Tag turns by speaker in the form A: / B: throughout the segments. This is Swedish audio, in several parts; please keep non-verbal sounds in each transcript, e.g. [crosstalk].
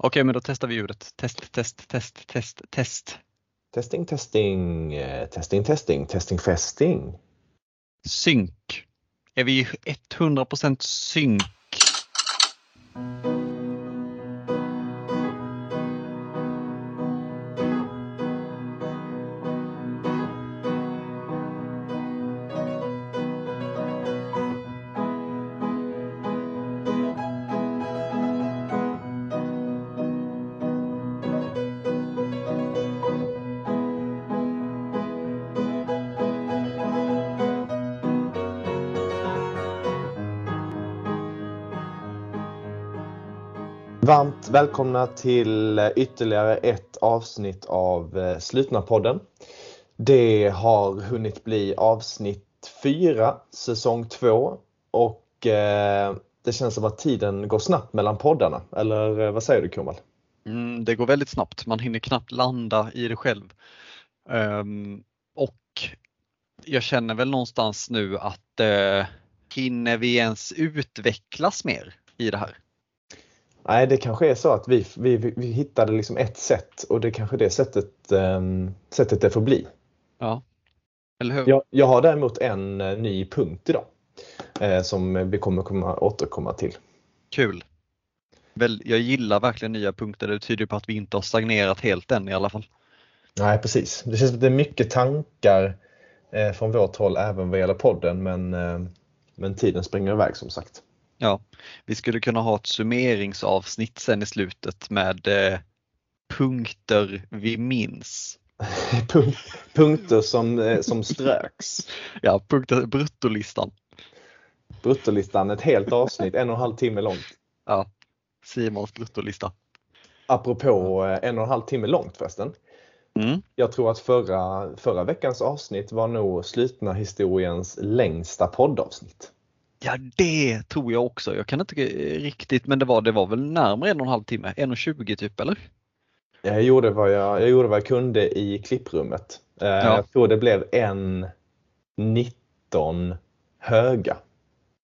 A: Okej, men då testar vi ljudet. Test, test, test, test, test.
B: Testing, testing, testing, testing, testing, festing.
A: Synk. Är vi 100% synk?
B: Varmt välkomna till eh, ytterligare ett avsnitt av eh, Slutna-podden. Det har hunnit bli avsnitt 4, säsong 2 och eh, det känns som att tiden går snabbt mellan poddarna. Eller eh, vad säger du Kumal?
A: Mm, det går väldigt snabbt. Man hinner knappt landa i det själv. Um, och jag känner väl någonstans nu att uh, hinner vi ens utvecklas mer i det här?
B: Nej, det kanske är så att vi, vi, vi hittade liksom ett sätt och det kanske är det sättet, um, sättet det får bli.
A: Ja, eller hur?
B: Jag, jag har däremot en uh, ny punkt idag uh, som vi kommer komma, återkomma till.
A: Kul! Väl, jag gillar verkligen nya punkter. Det tyder på att vi inte har stagnerat helt än i alla fall.
B: Nej, precis. Det känns som att det är mycket tankar eh, från vårt håll även vad gäller podden men, eh, men tiden springer iväg som sagt.
A: Ja, vi skulle kunna ha ett summeringsavsnitt sen i slutet med eh, punkter vi minns. [laughs]
B: punkter som, eh, som ströks. [laughs]
A: Ja, punkter, bruttolistan.
B: Bruttolistan, ett helt avsnitt, en och en halv timme långt.
A: Ja, Simons bruttolista.
B: Apropå eh, en och en halv timme långt förresten.
A: Mm.
B: Jag tror att förra, förra veckans avsnitt var nog slutna historiens längsta poddavsnitt.
A: Ja det tror jag också. Jag kan inte riktigt men det var, det var väl närmare en och en halv timme, 1.20 typ eller?
B: Jag gjorde vad jag, jag gjorde vad jag kunde i klipprummet. Eh, ja. Jag tror det blev en 19 höga.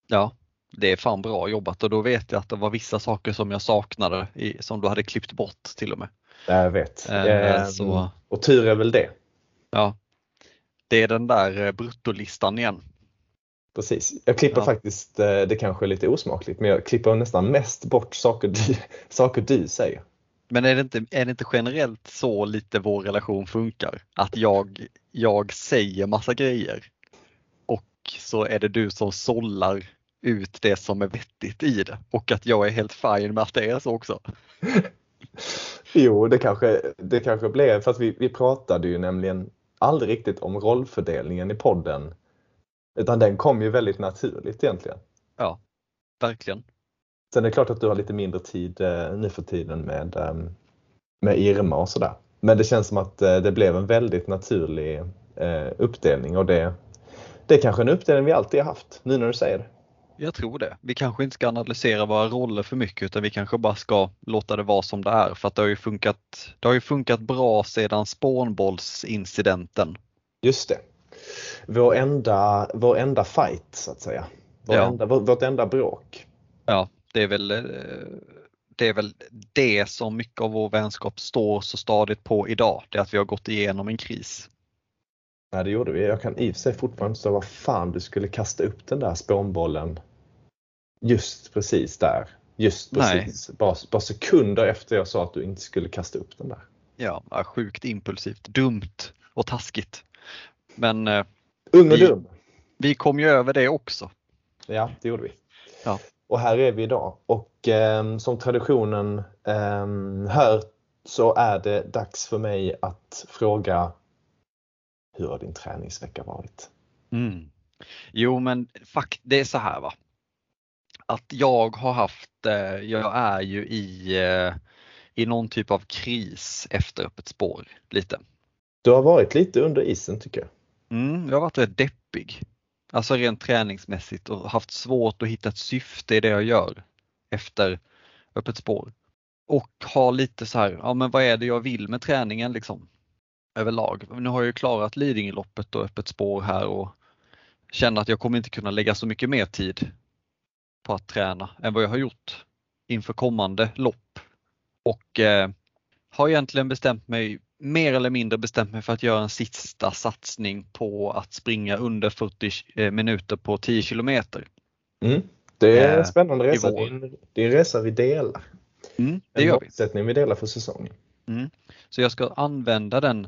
A: Ja, det är fan bra jobbat och då vet jag att det var vissa saker som jag saknade i, som du hade klippt bort till och med.
B: Jag vet.
A: Eh, så...
B: Och tur är väl det.
A: Ja. Det är den där bruttolistan igen.
B: Precis. Jag klipper ja. faktiskt, eh, det kanske är lite osmakligt, men jag klipper nästan mest bort saker du, [laughs] saker du säger.
A: Men är det, inte, är det inte generellt så lite vår relation funkar? Att jag, jag säger massa grejer och så är det du som sållar ut det som är vettigt i det och att jag är helt fine med att det är så också. [laughs]
B: jo, det kanske, det kanske blev, fast vi, vi pratade ju nämligen aldrig riktigt om rollfördelningen i podden utan den kom ju väldigt naturligt egentligen.
A: Ja, verkligen.
B: Sen är det klart att du har lite mindre tid eh, nu för tiden med, eh, med Irma och sådär. Men det känns som att eh, det blev en väldigt naturlig eh, uppdelning och det, det är kanske en uppdelning vi alltid har haft, nu när du säger det.
A: Jag tror det. Vi kanske inte ska analysera våra roller för mycket utan vi kanske bara ska låta det vara som det är för att det har ju funkat, det har ju funkat bra sedan spånbollsincidenten.
B: Just det vår enda, vår enda fight så att säga. Vår ja. enda, vårt enda bråk.
A: Ja, det är väl eh, det är väl det som mycket av vår vänskap står så stadigt på idag. Det är att vi har gått igenom en kris.
B: Nej, det gjorde vi. Jag kan i och för sig fortfarande säga vad fan du skulle kasta upp den där spånbollen just precis där. Just precis. Bara, bara sekunder efter jag sa att du inte skulle kasta upp den där.
A: Ja, sjukt impulsivt, dumt och taskigt. Men eh,
B: Ung och vi, dum.
A: Vi kom ju över det också.
B: Ja, det gjorde vi.
A: Ja.
B: Och här är vi idag och eh, som traditionen eh, hör så är det dags för mig att fråga hur har din träningsvecka varit?
A: Mm. Jo men fakt det är så här va. Att jag har haft, eh, jag är ju i, eh, i någon typ av kris efter öppet spår lite.
B: Du har varit lite under isen tycker jag.
A: Mm, jag har varit rätt deppig. Alltså rent träningsmässigt och haft svårt att hitta ett syfte i det jag gör efter öppet spår. Och ha lite så här, ja men vad är det jag vill med träningen liksom överlag. Nu har jag ju klarat Lidingöloppet och öppet spår här och känner att jag kommer inte kunna lägga så mycket mer tid på att träna än vad jag har gjort inför kommande lopp. Och eh, har egentligen bestämt mig, mer eller mindre bestämt mig för att göra en sista satsning på att springa under 40 eh, minuter på 10 kilometer.
B: Mm. Det är en
A: Eh,
B: spännande
A: i
B: resa. Det är en, det är en resa vi delar.
A: Mm, det
B: en
A: gör vi.
B: målsättning vi delar för säsongen.
A: Så jag ska använda den,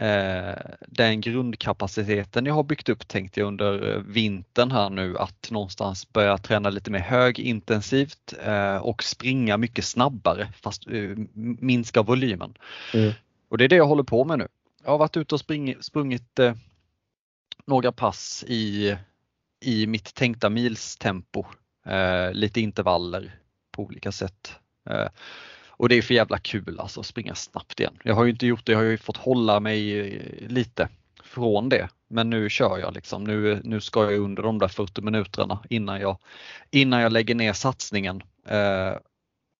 A: eh, den grundkapaciteten jag har byggt upp tänkte jag under eh, vintern här nu att någonstans börja träna lite mer högintensivt eh, och springa mycket snabbare fast eh, minska volymen.
B: Mm.
A: Och det är det jag håller på med nu. Jag har varit ute och spring, sprungit eh, några pass i, i mitt tänkta milstempo, eh, lite intervaller på olika sätt. Eh, och det är för jävla kul alltså att springa snabbt igen. Jag har ju inte gjort det, jag har ju fått hålla mig eh, lite från det. Men nu kör jag liksom. Nu, nu ska jag under de där 40 minuterna innan jag, innan jag lägger ner satsningen. Eh,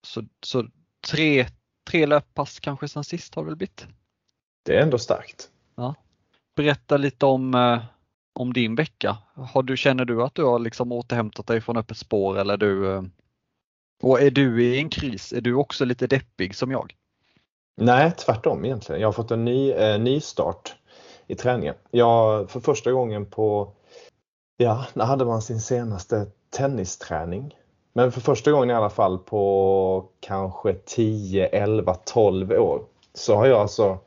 A: så, så tre, tre löppass kanske sen sist har det väl blivit.
B: Det är ändå starkt.
A: Berätta lite om, eh, om din vecka. Har du, känner du att du har liksom återhämtat dig från öppet spår eller du eh, och är du i en kris? Är du också lite deppig som jag?
B: Nej, tvärtom egentligen. Jag har fått en ny, eh, ny start i träningen. Jag, för första gången på, ja, när hade man sin senaste tennisträning? Men för första gången i alla fall på kanske 10, 11, 12 år så har jag alltså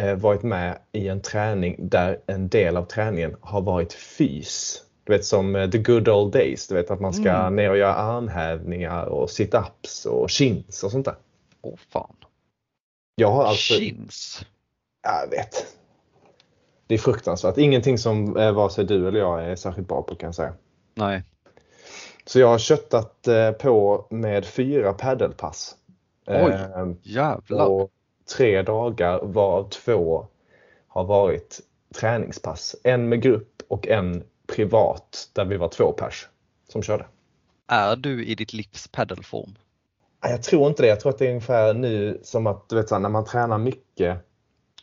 B: eh, varit med i en träning där en del av träningen har varit fys. Du vet som eh, the good old days, du vet att man ska
A: Mm.
B: ner och göra armhävningar och sit-ups och chins och sånt där.
A: Åh fan.
B: Jag har alltså
A: Chins.
B: Jag vet. Det är fruktansvärt. Ingenting som eh, vare sig du eller jag är särskilt bra på kan jag säga.
A: Nej.
B: Så jag har köttat eh, på med fyra paddelpass.
A: Oj.
B: Eh,
A: Jävlar.
B: på tre dagar varav två har varit träningspass. En med grupp och en privat där vi var två pers som körde.
A: Är du i ditt livs paddelform?
B: Jag tror inte det. Jag tror att det är ungefär nu som att du vet, när man tränar mycket.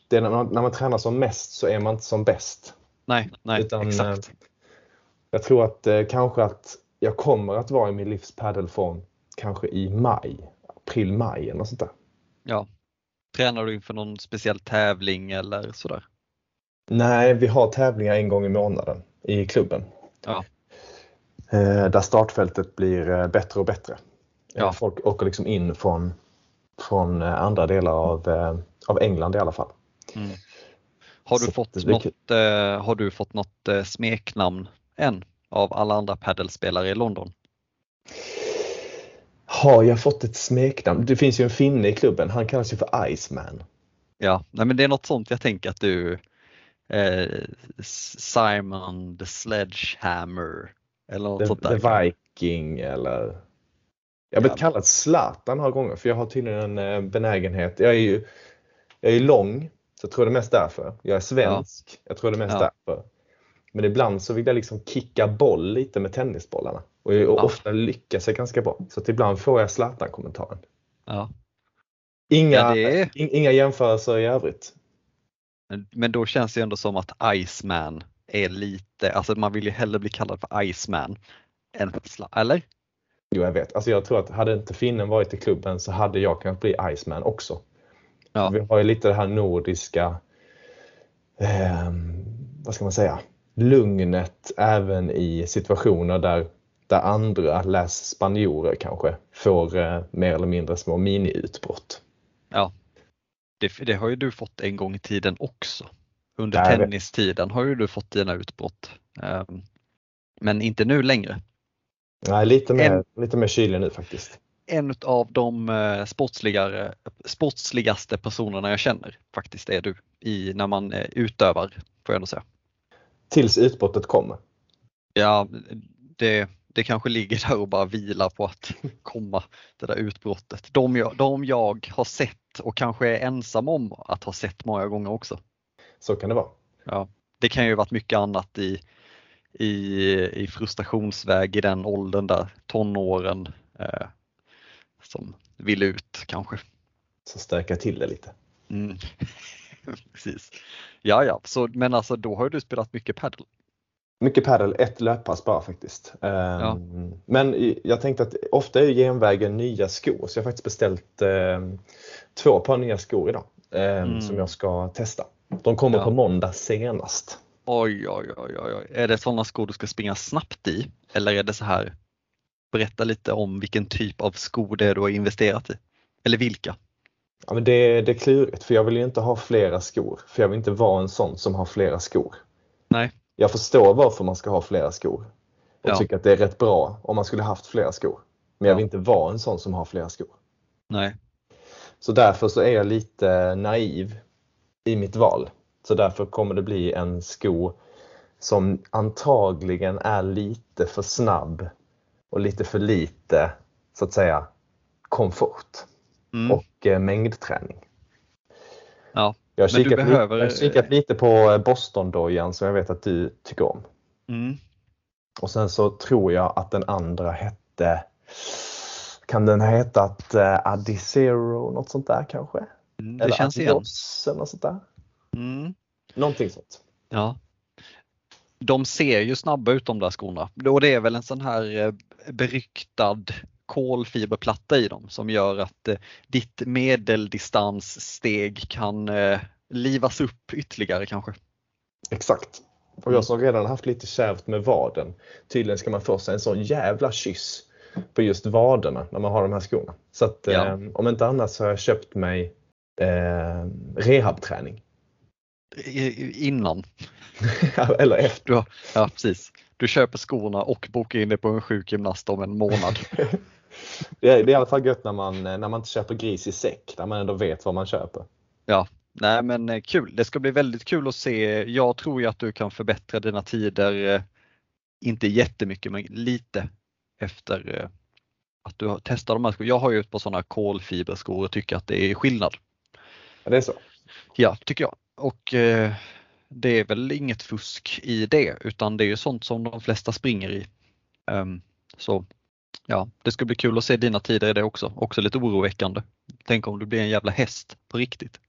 B: Det är när, man, när man tränar som mest så är man inte som bäst.
A: Nej, nej
B: Utan,
A: exakt.
B: Jag tror att eh, kanske att jag kommer att vara i min livs paddelform kanske i maj, april, maj eller sånt där.
A: Ja. Tränar du inför någon speciell tävling eller sådär?
B: Nej, vi har tävlingar en gång i månaden i klubben.
A: Ja.
B: Eh, där startfältet blir eh, bättre och bättre.
A: Ja.
B: Eh, Folk åker liksom in från, från andra delar av, av England i alla fall.
A: Mm. Har du
B: Så
A: fått
B: det
A: något, har du fått något smeknamn än av alla andra paddelspelare i London?
B: Har jag fått ett smeknamn? Det finns ju en finne i klubben. Han kallar sig för Iceman.
A: Ja, nej, men det är något sånt jag tänker att du eh, Simon the Sledgehammer eller något
B: The,
A: sånt där.
B: the Viking eller... Jag har blivit
A: Ja.
B: kallad Zlatan några gånger för jag har tydligen en eh, benägenhet. Jag är ju jag är lång, så jag tror det är mest därför. Jag är svensk, jag tror det är mest
A: Ja.
B: därför. Men ibland så vill jag liksom kicka boll lite med tennisbollarna. Och, jag, och
A: Ja.
B: ofta lyckas jag ganska bra. Så att ibland får jag Zlatan-kommentaren.
A: Ja.
B: Inga,
A: Ja, är-
B: inga jämförelser i övrigt.
A: Men- då känns det ändå som att Iceman är lite, alltså man vill ju hellre bli kallad för Iceman än Sla- eller?
B: Jo, jag vet. Alltså jag tror att hade inte finnen varit i klubben så hade jag kunnat bli Iceman också.
A: Ja.
B: Vi har ju lite det här nordiska, ehm, vad ska man säga, lugnet även i situationer där, där andra, läs spanjorer kanske, får eh, mer eller mindre små miniutbrott.
A: Ja. Det, det har ju du fått en gång i tiden också. Under
B: vet.
A: tennistiden har ju du fått dina utbrott. Ehm, Men inte nu längre.
B: Nej, lite mer,
A: En-
B: lite mer kylig nu faktiskt.
A: En av de eh, sportsligare, sportsligaste personerna jag känner faktiskt är du i, när man eh, utövar, får jag ändå säga.
B: Tills utbrottet kommer.
A: Ja, det, det kanske ligger där och bara vilar på att komma, det där utbrottet. De jag, de jag har sett och kanske är ensam om att ha sett många gånger också.
B: Så kan det vara.
A: Ja, det kan ju varit mycket annat i, i, i frustrationsväg i den åldern där, tonåren eh, som vill ut kanske.
B: Så stöka till det lite.
A: Mm. [laughs] [laughs] Precis. Ja, ja, så, men alltså då har du spelat mycket padel.
B: Mycket padel, ett löppass bara faktiskt. Ja. Men jag tänkte att ofta är genvägen nya skor så jag har faktiskt beställt två par nya skor idag mm. som jag ska testa. De kommer ja. på måndag senast.
A: Oj, oj, oj, oj. Är det sådana skor du ska springa snabbt i? Eller är det så här, berätta lite om vilken typ av skor det är du har investerat i? Eller vilka?
B: Ja, men det, det är klurigt för jag vill ju inte ha flera skor. För jag vill inte vara en sån som har flera skor.
A: Nej.
B: Jag förstår varför man ska ha flera skor. Och ja. tycker att det är rätt bra om man skulle haft flera skor. Men jag vill inte vara en sån som har flera skor.
A: Nej.
B: Så därför så är jag lite naiv i mitt val. Så därför kommer det bli en sko som antagligen är lite för snabb och lite för lite så att säga komfort mm. och eh, mängdträning.
A: Ja,
B: jag har kikat, behöver... lite, jag kikat lite på eh, Boston-dojan som jag vet att du tycker om.
A: Mm.
B: Och sen så tror jag att den andra hette kan den ha hetat eh, Adizero, något sånt där kanske?
A: Mm, det Eller känns
B: Adios, igen. Något sånt där.
A: Mm.
B: Någonting sånt.
A: Ja. De ser ju snabba ut de där skorna och det är väl en sån här eh, beryktad kolfiberplatta i dem som gör att eh, ditt medeldistanssteg kan eh, livas upp ytterligare kanske.
B: Exakt. Och jag mm. som redan haft lite kärvt med vaden. Tydligen ska man få sig en sån jävla kyss på just vaderna när man har de här skorna. Så att, ja. eh, om inte annat så har jag köpt mig eh, rehabträning.
A: Innan? [laughs]
B: Eller efter.
A: Ja precis. Du köper skorna och bokar in det på en sjukgymnast om en månad. [laughs]
B: det, är, det är i alla fall gött när man, när man inte köper gris i säck, när man ändå vet vad man köper.
A: Ja, nej men eh, kul. Det ska bli väldigt kul att se. Jag tror ju att du kan förbättra dina tider, eh, inte jättemycket men lite efter eh, att du har testat de här skorna. Jag har ju ett par sådana kolfiberskor och tycker att det är skillnad.
B: Ja, det är så?
A: Ja, tycker jag. Och det är väl inget fusk i det utan det är ju sånt som de flesta springer i. Um, så ja, det ska bli kul att se dina tider i det också. Också lite oroväckande. Tänk om du blir en jävla häst på riktigt.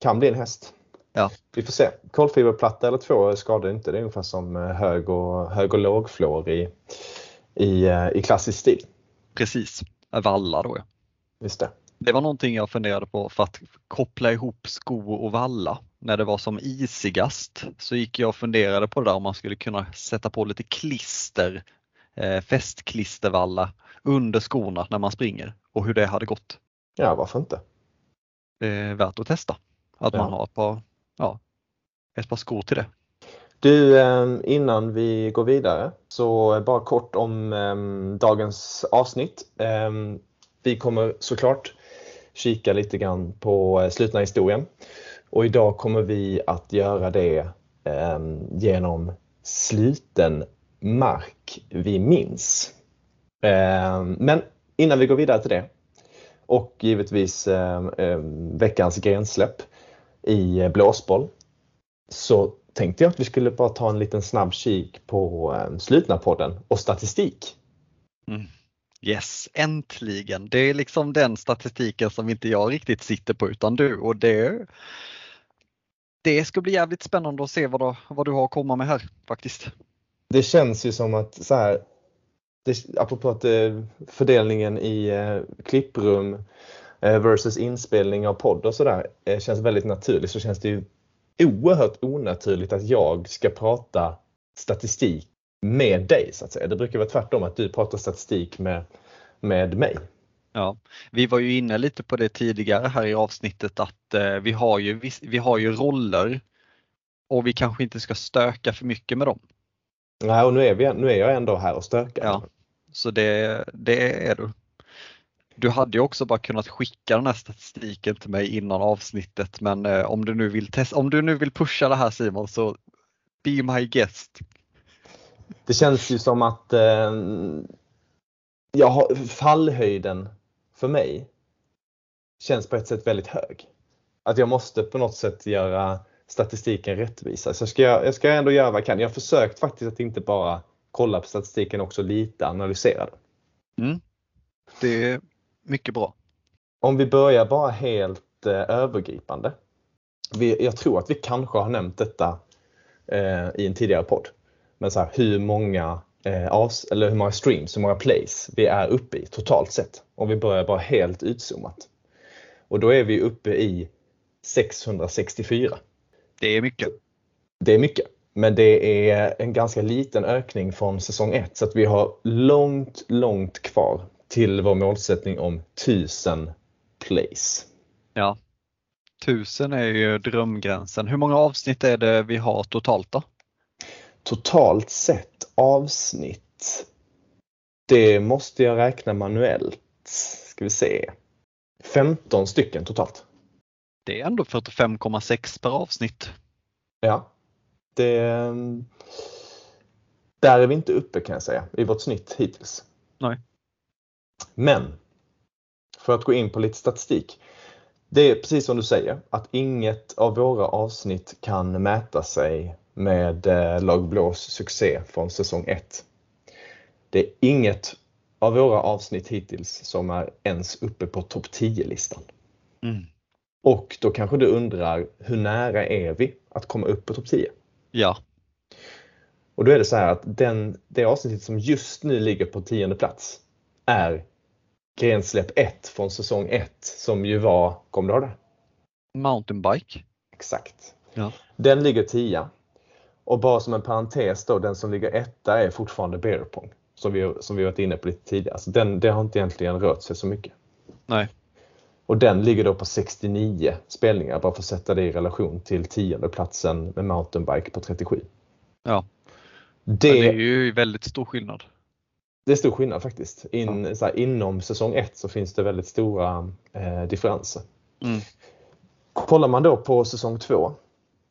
B: Kan bli en häst.
A: Ja.
B: Vi får se. Kolfiberplatta eller två skadar inte. Det är ungefär som eh, hög och, hög och lågflår i, i, eh, i klassisk stil.
A: Precis, valla då ja.
B: Just det.
A: Det var någonting jag funderade på för att koppla ihop sko och valla. När det var som isigast så gick jag och funderade på det där om man skulle kunna sätta på lite klister, eh, fästklistervalla under skorna när man springer och hur det hade gått.
B: Ja, varför inte?
A: Det är värt att testa. Att ja. man har ett par, ja, ett par skor till det.
B: Du, ehm, innan vi går vidare så bara kort om ehm, dagens avsnitt. Ehm, vi kommer såklart kika lite grann på eh, slutna historien och idag kommer vi att göra det ehm, genom sluten mark vi minns. Ehm, men innan vi går vidare till det och givetvis ehm, veckans grensläpp i eh, blåsboll så tänkte jag att vi skulle bara ta en liten snabb kik på eh, slutna podden och statistik.
A: Mm. Yes, äntligen! Det är liksom den statistiken som inte jag riktigt sitter på utan du och det, det ska bli jävligt spännande att se vad du, vad du har att komma med här faktiskt.
B: Det känns ju som att så här, det, apropå att eh, fördelningen i eh, klipprum eh, versus inspelning av podd och sådär eh, känns väldigt naturligt så känns det ju oerhört onaturligt att jag ska prata statistik med dig så att säga. Det brukar vara tvärtom att du pratar statistik med, med mig.
A: Ja, vi var ju inne lite på det tidigare här i avsnittet att eh, vi, har ju, vi, vi har ju roller och vi kanske inte ska stöka för mycket med dem.
B: Nej, och nu är, vi, nu är jag ändå här och stökar.
A: Ja, så det, det är du. Du hade ju också bara kunnat skicka den här statistiken till mig innan avsnittet men eh, om, du nu vill testa, om du nu vill pusha det här Simon så be my guest.
B: Det känns ju som att eh, jag har, fallhöjden för mig känns på ett sätt väldigt hög. Att jag måste på något sätt göra statistiken rättvisa. Så jag ska, jag ska ändå göra vad jag kan. Jag har försökt faktiskt att inte bara kolla på statistiken också lite analysera den.
A: Mm. Det mycket bra.
B: Om vi börjar bara helt eh, övergripande. Vi, jag tror att vi kanske har nämnt detta eh, i en tidigare podd. Men så här, hur många eller hur många streams, hur många plays vi är uppe i totalt sett. Om vi börjar bara helt utzoomat. Och då är vi uppe i 664.
A: Det är mycket.
B: Det är mycket. Men det är en ganska liten ökning från säsong 1 så att vi har långt, långt kvar till vår målsättning om 1000 plays.
A: Ja. 1000 är ju drömgränsen. Hur många avsnitt är det vi har totalt då?
B: Totalt sett avsnitt. Det måste jag räkna manuellt. Ska vi se. 15 stycken totalt.
A: Det är ändå 45,6 per avsnitt.
B: Ja. Det, där är vi inte uppe kan jag säga i vårt snitt hittills.
A: Nej.
B: Men för att gå in på lite statistik. Det är precis som du säger att inget av våra avsnitt kan mäta sig med eh, Lag Blås succé från säsong 1. Det är inget av våra avsnitt hittills som är ens uppe på topp 10-listan.
A: Mm.
B: Och då kanske du undrar, hur nära är vi att komma upp på topp 10?
A: Ja.
B: Och då är det så här att den, det avsnittet som just nu ligger på tionde plats är grensläpp 1 från säsong 1 som ju var, kommer du ihåg det?
A: Mountainbike.
B: Exakt.
A: Ja.
B: Den ligger 10. Och bara som en parentes då, den som ligger etta är fortfarande Bearpong. Som vi, som vi varit inne på lite tidigare. Så den, det har inte egentligen rört sig så mycket.
A: Nej.
B: Och den ligger då på 69 spelningar, bara för att sätta det i relation till tionde platsen med mountainbike på 37.
A: Ja.
B: Det,
A: det är ju väldigt stor skillnad.
B: det är stor skillnad faktiskt. In, så här, inom säsong 1 så finns det väldigt stora eh, differenser.
A: Mm.
B: Kollar man då på säsong 2.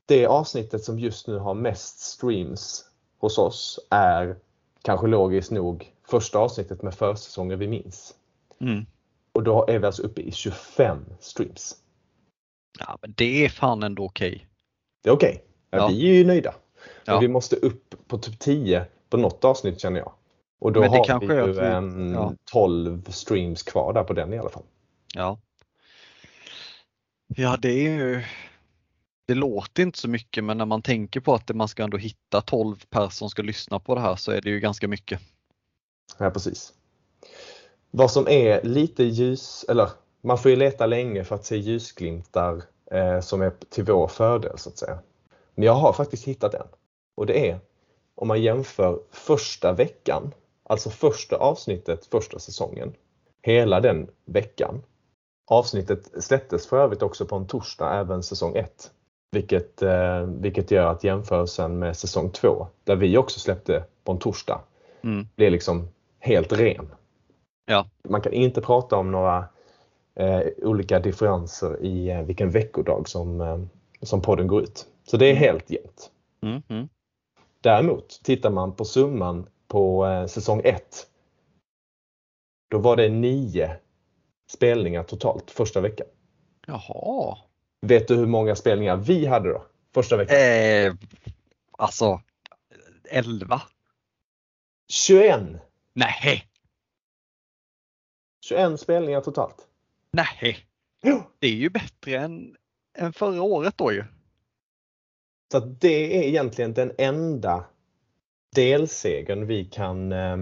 B: Det avsnittet som just nu har mest streams hos oss är kanske logiskt nog första avsnittet med försäsonger vi minns.
A: Mm.
B: Och då är vi alltså uppe i 25 streams.
A: Ja, men det är fan ändå okej.
B: Det är okej. Ja,
A: Ja.
B: Vi är ju nöjda.
A: Ja.
B: Men vi måste upp på typ 10 på något avsnitt känner jag. Och då har
A: kanske
B: vi ju
A: vi-
B: en
A: ja.
B: 12 streams kvar där på den i alla fall.
A: Ja. Ja, det är ju det låter inte så mycket men när man tänker på att man ska ändå hitta 12 personer som ska lyssna på det här så är det ju ganska mycket.
B: Ja, precis. Vad som är lite ljus, eller man får ju leta länge för att se ljusglimtar eh, som är till vår fördel så att säga. Men jag har faktiskt hittat en. Och det är om man jämför första veckan, alltså första avsnittet första säsongen, hela den veckan. Avsnittet släpptes för övrigt också på en torsdag, även säsong 1. Vilket, eh, vilket gör att jämförelsen med säsong 2, där vi också släppte på en torsdag,
A: Mm.
B: blir liksom helt ren.
A: Ja.
B: Man kan inte prata om några eh, olika differenser i eh, vilken veckodag som, eh, som podden går ut. Så det är helt jämnt.
A: Mm. Mm.
B: Däremot tittar man på summan på eh, säsong 1. Då var det nio spelningar totalt första veckan.
A: Jaha.
B: Vet du hur många spelningar vi hade då? Första veckan?
A: Eh, alltså 11?
B: 21!
A: Nej,
B: 21 spelningar totalt.
A: nej.
B: Jo.
A: Det är ju bättre än, än förra året då ju.
B: Så det är egentligen den enda delsegern vi kan, eh,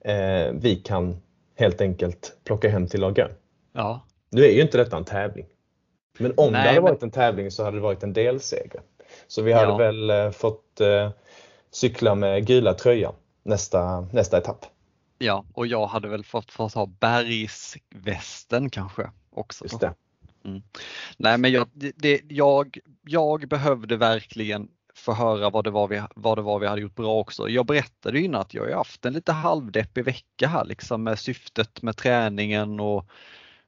B: eh, vi kan helt enkelt plocka hem till Lagun.
A: Ja.
B: Nu är ju inte detta en tävling. Men om
A: Nej,
B: det hade
A: men-
B: varit en tävling så hade det varit en delseger. Så vi hade
A: Ja.
B: väl eh, fått eh, cykla med gula tröjan nästa, nästa etapp.
A: Ja, och jag hade väl fått, fått ha bergsvästen kanske också.
B: Just det.
A: Nej men jag, det, jag, jag behövde verkligen få höra vad det, var vi, vad det var vi hade gjort bra också. Jag berättade innan att jag har haft en lite halvdeppig vecka här liksom med syftet med träningen och,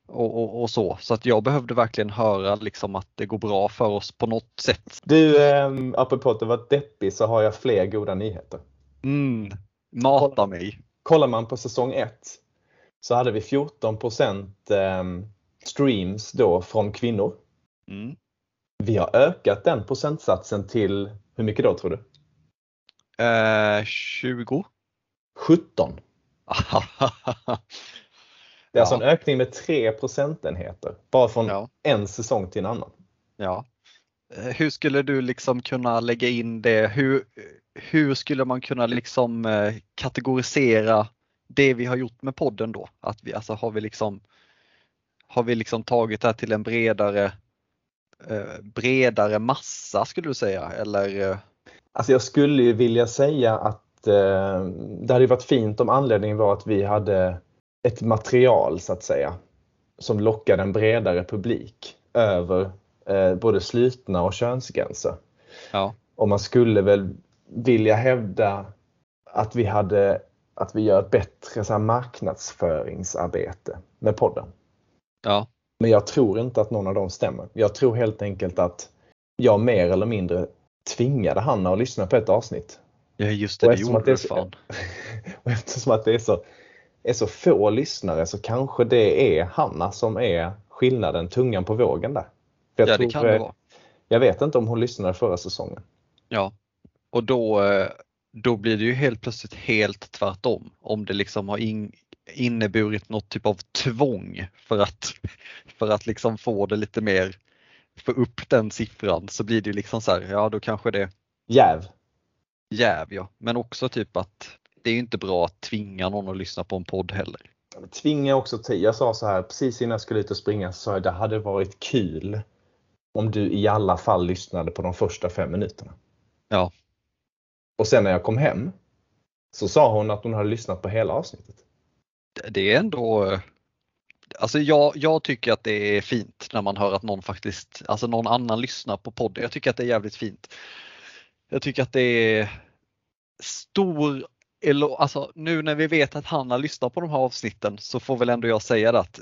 A: och, och, och så. Så att jag behövde verkligen höra liksom att det går bra för oss på något sätt.
B: Du, eh, apropå att det var deppig så har jag fler goda nyheter.
A: Mm, mata mig.
B: Kollar man på säsong 1 så hade vi 14 eh, streams då från kvinnor.
A: Mm.
B: Vi har ökat den procentsatsen till, hur mycket då tror du?
A: Eh, 20?
B: 17. [laughs] Det är alltså
A: Ja.
B: en ökning med 3 procentenheter bara från
A: ja.
B: en säsong till en annan.
A: Ja. Eh, Hur skulle du liksom kunna lägga in det? Hur, hur skulle man kunna liksom eh, kategorisera det vi har gjort med podden då? Att vi, alltså har vi liksom har vi liksom tagit det här till en bredare eh, bredare massa skulle du säga eller?
B: Alltså jag skulle ju vilja säga att det hade varit fint om anledningen var att vi hade ett material så att säga som lockade en bredare publik över eh, både slutna och könsgränser.
A: Ja,
B: Och man skulle väl vilja hävda att vi hade att vi gör ett bättre så här, marknadsföringsarbete med podden.
A: ja,
B: Men jag tror inte att någon av dem stämmer. Jag tror helt enkelt att jag mer eller mindre tvingade Hanna att lyssna på ett avsnitt.
A: ja just det,
B: Och
A: det gjorde du fan. [laughs]
B: Och eftersom att det är så, är så få lyssnare så kanske det är Hanna som är skillnaden, tungan på vågen där. Jag,
A: Ja,
B: tror,
A: det kan det
B: eh,
A: vara.
B: jag vet inte om hon lyssnade förra säsongen.
A: Ja, och då, eh, då blir det ju helt plötsligt helt tvärtom. Om det liksom har in, inneburit något typ av tvång för att, för att liksom få det lite mer, få upp den siffran så blir det liksom så här, ja då kanske det
B: Jäv.
A: jäv ja. Men också typ att det är inte bra att tvinga någon att lyssna på en podd heller.
B: Tvinga också till. Jag sa så här precis innan jag skulle ut och springa så sa jag det hade varit kul om du i alla fall lyssnade på de första fem minuterna.
A: Ja.
B: Och sen när jag kom hem så sa hon att hon hade lyssnat på hela avsnittet.
A: Det- är ändå eh, Alltså jag, jag tycker att det är fint när man hör att någon faktiskt, alltså någon annan lyssnar på podden. Jag tycker att det är jävligt fint. Jag tycker att det är stor, alltså nu när vi vet att han har lyssnat på de här avsnitten så får väl ändå jag säga det att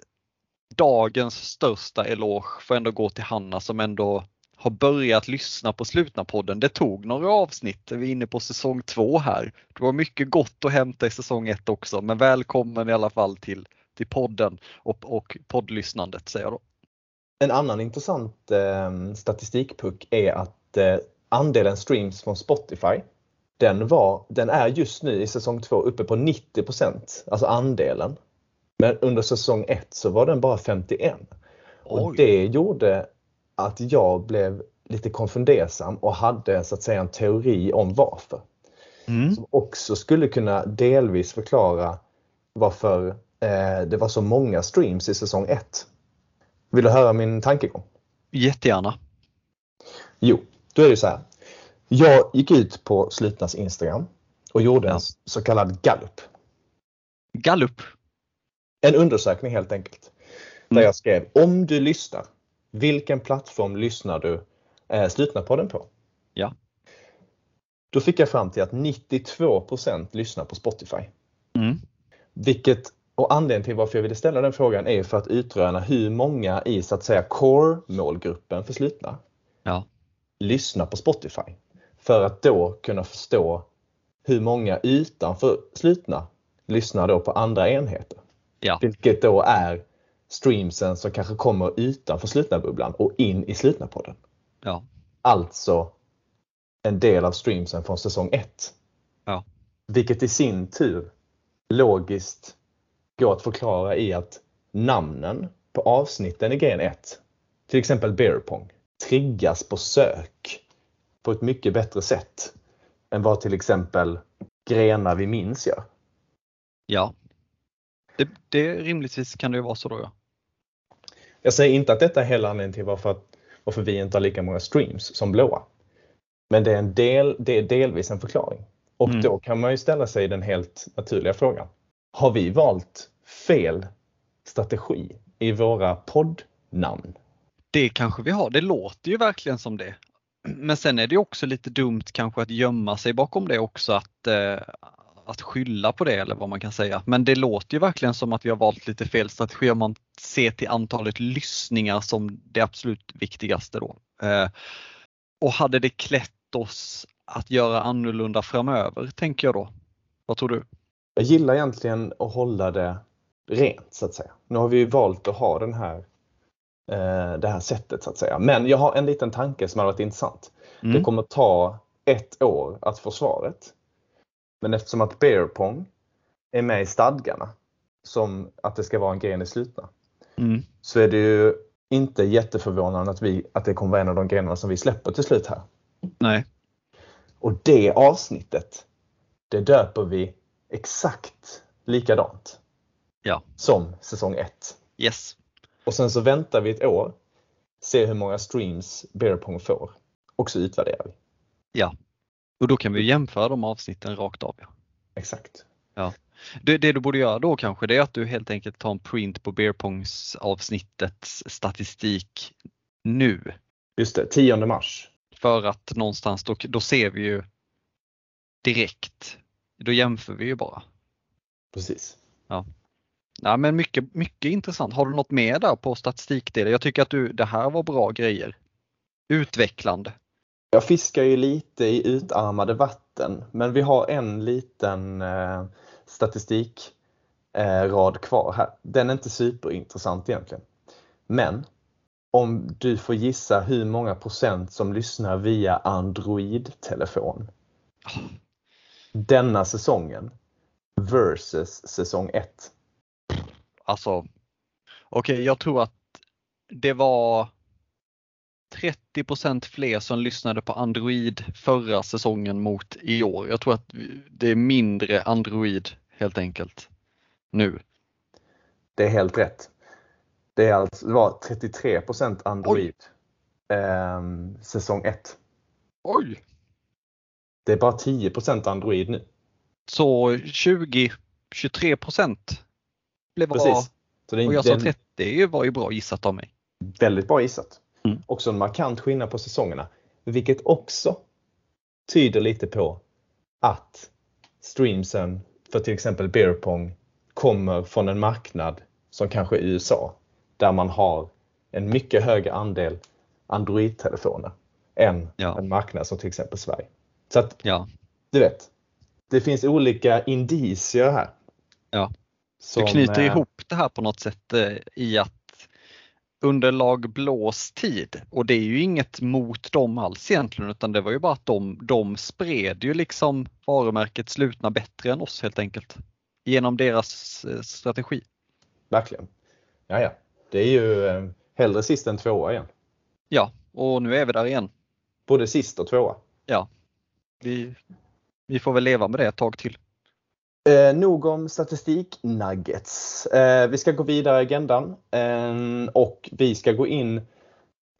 A: dagens största eloge får ändå gå till Hanna som ändå har börjat lyssna på slutna podden. Det tog några avsnitt, vi är inne på säsong två här. Det var mycket gott att hämta i säsong ett också, men välkommen i alla fall till, till podden och, och poddlyssnandet säger jag då.
B: En annan intressant eh, statistikpuck är att eh, andelen streams från Spotify den, var, den är just nu i säsong 2 uppe på 90% alltså andelen. Men under säsong 1 så var den bara 51. Och
A: Oj.
B: det gjorde att jag blev lite konfundersam och hade så att säga en teori om varför.
A: Mm.
B: Som också skulle kunna delvis förklara varför eh, det var så många streams i säsong 1. Vill du höra min tankegång?
A: Jättegärna.
B: Jo, då är det så här. Jag gick ut på Slutnas Instagram och gjorde en
A: Ja.
B: så kallad gallup.
A: Gallup.
B: En undersökning helt enkelt. Där
A: Mm.
B: jag skrev om du lyssnar, vilken plattform lyssnar du eh, Slutna podden på?
A: Ja.
B: Då fick jag fram till att 92% lyssnar på Spotify.
A: Mm.
B: Vilket, och anledningen till varför jag ville ställa den frågan är för att utröna hur många i så att säga core-målgruppen för Slutna
A: Ja.
B: lyssna på Spotify. För att då kunna förstå hur många utanför slutna lyssnar då på andra enheter.
A: Ja.
B: Vilket då är streamsen som kanske kommer utanför slutna bubblan och in i slutna podden.
A: Ja.
B: Alltså en del av streamsen från säsong 1.
A: Ja.
B: Vilket i sin tur logiskt går att förklara i att namnen på avsnitten i gren 1, till exempel beer pong, triggas på sök på ett mycket bättre sätt än vad till exempel grenar vi minns gör.
A: Ja. Det, det, rimligtvis kan det ju vara så då ja.
B: Jag säger inte att detta är hela anledningen till varför, varför vi inte har lika många streams som blåa. Men det är, en del, det är delvis en förklaring. Och
A: Mm.
B: då kan man ju ställa sig den helt naturliga frågan. Har vi valt fel strategi i våra poddnamn?
A: Det kanske vi har, det låter ju verkligen som det. Men sen är det också lite dumt kanske att gömma sig bakom det också att, eh, att skylla på det eller vad man kan säga. Men det låter ju verkligen som att vi har valt lite fel strategi om man ser till antalet lyssningar som det absolut viktigaste då. Eh, och hade det klätt oss att göra annorlunda framöver tänker jag då? Vad tror du?
B: Jag gillar egentligen att hålla det rent så att säga. Nu har vi ju valt att ha den här, det här sättet så att säga. Men jag har en liten tanke som har varit intressant.
A: Mm.
B: Det kommer ta ett år att få svaret. Men eftersom att beer pong är med i stadgarna som att det ska vara en gren i slutna
A: Mm.
B: så är det ju inte jätteförvånande att, vi, att det kommer vara en av de grenarna som vi släpper till slut här.
A: Nej.
B: Och det avsnittet, det döper vi exakt likadant
A: Ja.
B: som säsong 1.
A: Yes.
B: Och sen så väntar vi ett år, ser hur många streams Beerpong får och så utvärderar vi.
A: Och då kan vi jämföra de avsnitten rakt av. Ja.
B: Exakt.
A: Det, det du borde göra då kanske det är att du helt enkelt tar en print på Beerpongs avsnittets statistik nu.
B: Just det, 10 mars.
A: För att någonstans då, då ser vi ju direkt. Då jämför vi ju bara.
B: Precis.
A: Ja, men mycket, mycket intressant. Har du något mer där på statistikdelen? Jag tycker att du, det här var bra grejer. Utvecklande.
B: Jag fiskar ju lite i utarmade vatten, men vi har en liten eh, statistikrad eh, kvar här. Den är inte superintressant egentligen. Men om du får gissa hur många procent som lyssnar via Android-telefon denna säsongen versus säsong 1.
A: Alltså, okej, jag tror att det var 30% fler som lyssnade på Android förra säsongen mot i år. Jag tror att det är mindre Android helt enkelt nu.
B: Det är helt rätt. Det, är alltså, det var 33% Android eh, säsong 1.
A: Oj!
B: Det är bara 10% Android nu.
A: Så 20, 23 blev bra.
B: Precis. Så det
A: Och jag sa
B: är en
A: 30, det var ju bra gissat av mig.
B: väldigt bra gissat.
A: Mm.
B: Också en markant skillnad på säsongerna. Vilket också tyder lite på att streamsen för till exempel Beerpong kommer från en marknad som kanske är USA. Där man har en mycket högre andel Android-telefoner än
A: Ja.
B: en marknad som till exempel Sverige. Så att
A: Ja,
B: du vet, det finns olika indicier här.
A: Ja.
B: Som,
A: du knyter
B: eh,
A: ihop det här på något sätt eh, i att underlag blåstid och det är ju inget mot dem alls egentligen utan det var ju bara att de, de spred ju liksom varumärket slutna bättre än oss helt enkelt. Genom deras eh, strategi.
B: Verkligen. Ja, ja. Det är ju hellre sist än tvåa igen.
A: Ja, och nu är vi där igen.
B: Både sist och tvåa.
A: Vi, vi får väl leva med det ett tag till.
B: Eh, nog om statistik nuggets. Eh, vi ska gå vidare i agendan eh, och vi ska gå in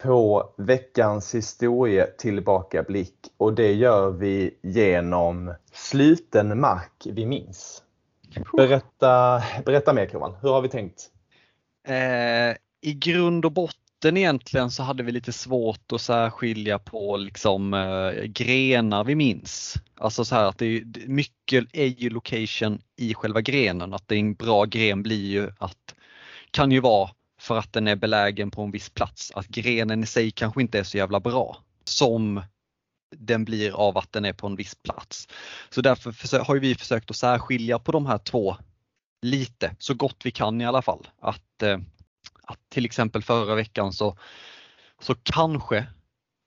B: på veckans historie tillbakablick och det gör vi genom sluten mark vi minns. Berätta, berätta mer Kroman, hur har vi tänkt?
A: Eh, I grund och botten egentligen så hade vi lite svårt att särskilja på liksom eh, grenar vi minns. Alltså så här att det är, mycket är ju location i själva grenen. Att det är en bra gren blir ju att, kan ju vara för att den är belägen på en viss plats. Att grenen i sig kanske inte är så jävla bra som den blir av att den är på en viss plats. Så därför har ju vi försökt att särskilja på de här två lite, så gott vi kan i alla fall. Att, eh, att till exempel förra veckan så, så kanske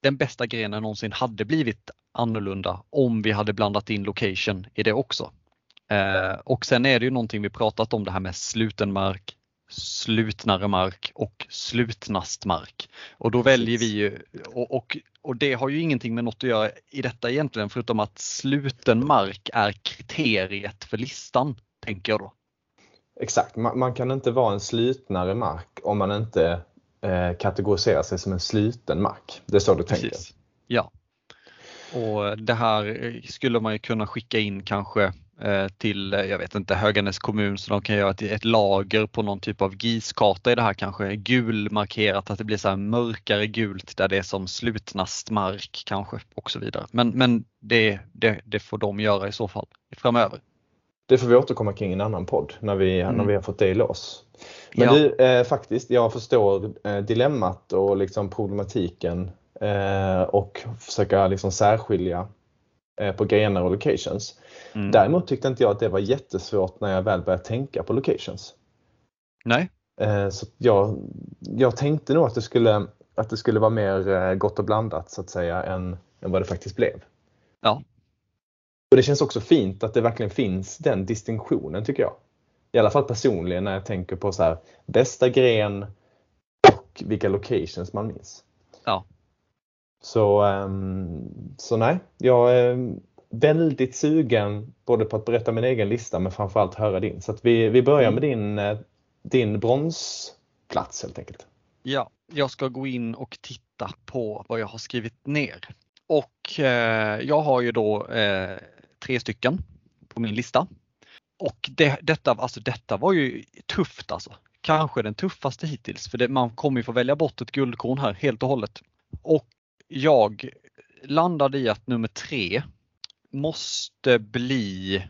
A: den bästa grenen någonsin hade blivit annorlunda om vi hade blandat in location i det också. Eh, och sen är det ju någonting vi pratat om det här med sluten mark, slutnare mark och slutnast mark. Och då väljer vi ju, och, och, och det har ju ingenting med något att göra i detta egentligen förutom att sluten mark är kriteriet för listan, tänker jag då.
B: Exakt, man, man kan inte vara en slutnare mark om man inte eh, kategoriserar sig som en sluten mark. Det är så du tänker?
A: Ja. Och det här eh, skulle man ju kunna skicka in kanske eh, till, eh, jag vet inte, Höganäs kommun så de kan göra ett, ett lager på någon typ av GIS-karta i det här kanske gulmarkerat att det blir så här mörkare gult där det är som slutnast mark kanske och så vidare. Men, men det, det, det får de göra i så fall framöver.
B: Det får vi återkomma kring i en annan podd när vi,
A: Mm.
B: när vi har fått det i lås. Men
A: Ja.
B: du, eh, faktiskt, jag förstår eh, dilemmat och liksom problematiken eh, och försöka liksom särskilja eh, på grenar och locations.
A: Mm.
B: Däremot tyckte inte jag att det var jättesvårt när jag väl började tänka på locations.
A: Nej,
B: Eh, så jag, jag tänkte nog att det skulle, att det skulle vara mer eh, gott och blandat så att säga än, än vad det faktiskt blev.
A: Ja.
B: Och Det känns också fint att det verkligen finns den distinktionen tycker jag. I alla fall personligen när jag tänker på så här, bästa gren och vilka locations man minns.
A: Ja.
B: Så, um, så nej, jag är väldigt sugen både på att berätta min egen lista men framförallt höra din. Så att vi, vi börjar med din, eh, din bronsplats helt enkelt.
A: Ja, jag ska gå in och titta på vad jag har skrivit ner. Och eh, jag har ju då eh, tre stycken på min lista. Och det, detta, alltså detta var ju tufft alltså. Kanske den tuffaste hittills för det, man kommer ju få välja bort ett guldkorn här helt och hållet. Och jag landade i att nummer tre måste bli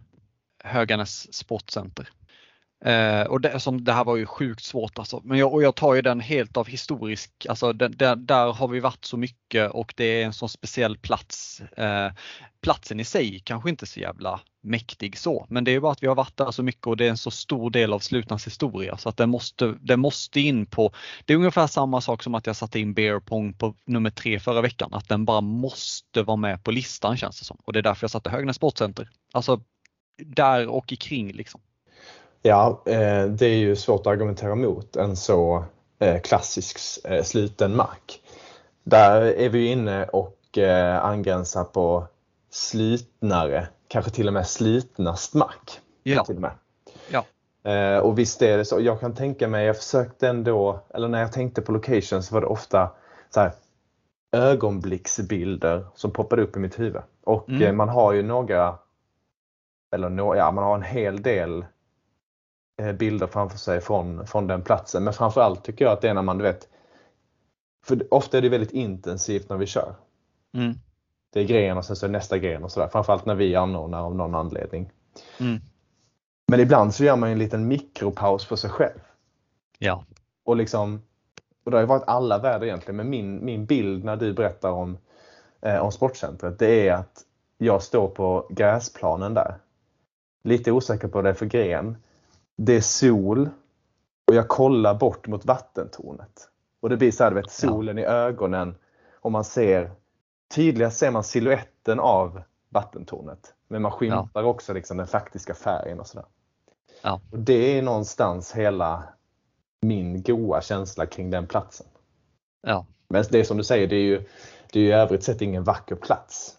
A: Höganäs Sportcenter. Eh, och det, som, det här var ju sjukt svårt alltså. Men jag, och jag tar ju den helt av historisk, alltså den, där, där, har vi varit så mycket och det är en sån speciell plats. Eh, platsen i sig kanske inte så jävla mäktig så, men det är bara att vi har varit där så mycket och det är en så stor del av slutans historia så att den måste, den måste in på, det är ungefär samma sak som att jag satte in bear pong på nummer tre förra veckan, att den bara måste vara med på listan känns det som. Och det är därför jag satte Högnäs Sportcenter. Alltså där och kring liksom.
B: Ja, eh, det är ju svårt att argumentera mot en så eh, klassisk eh, sluten mark. Där är vi inne och angränsar på slutnare, kanske till och med slutnast mark.
A: Ja.
B: Till och med.
A: ja.
B: Och visst är det så. Jag kan tänka mig, jag försökte ändå, eller när jag tänkte på location så var det ofta så här, ögonblicksbilder som poppade upp i mitt huvud. Och mm. man har ju några, eller no, ja, man har en hel del bilder framför sig från, från den platsen. Men framförallt tycker jag att det är när man, du vet, för ofta är det väldigt intensivt när vi kör.
A: Mm.
B: Det är gren och sen så är nästa gren och sådär. Framförallt när vi anordnar av någon anledning.
A: Mm.
B: Men ibland så gör man en liten mikropaus för sig själv.
A: Ja.
B: Och liksom, och det har ju varit alla väder egentligen, men min, min bild när du berättar om, eh, om sportcentret, det är att jag står på gräsplanen där. Lite osäker på vad det är för gren det är sol och jag kollar bort mot vattentornet. Och det blir så här, vet, solen ja. i ögonen och man ser tydligast ser man siluetten av vattentornet. Men man skymtar ja. också liksom den faktiska färgen och sådär.
A: Ja.
B: Och det är någonstans hela min goa känsla kring den platsen.
A: Ja.
B: Men det är som du säger, det är ju, det är ju i övrigt sett ingen vacker plats.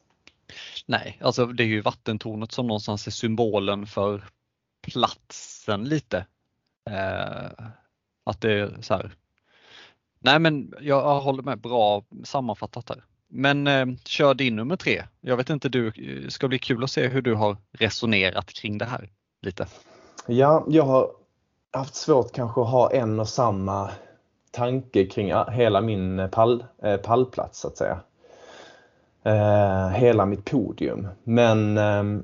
A: Nej, alltså det är ju vattentornet som någonstans är symbolen för platsen lite. Eh, att det är så här. Nej men jag håller med, bra sammanfattat här. Men eh, kör din nummer tre. Jag vet inte, du det ska bli kul att se hur du har resonerat kring det här lite.
B: Ja, jag har haft svårt kanske att ha en och samma tanke kring ah, hela min pall, eh, pallplats så att säga. Eh, hela mitt podium. Men eh,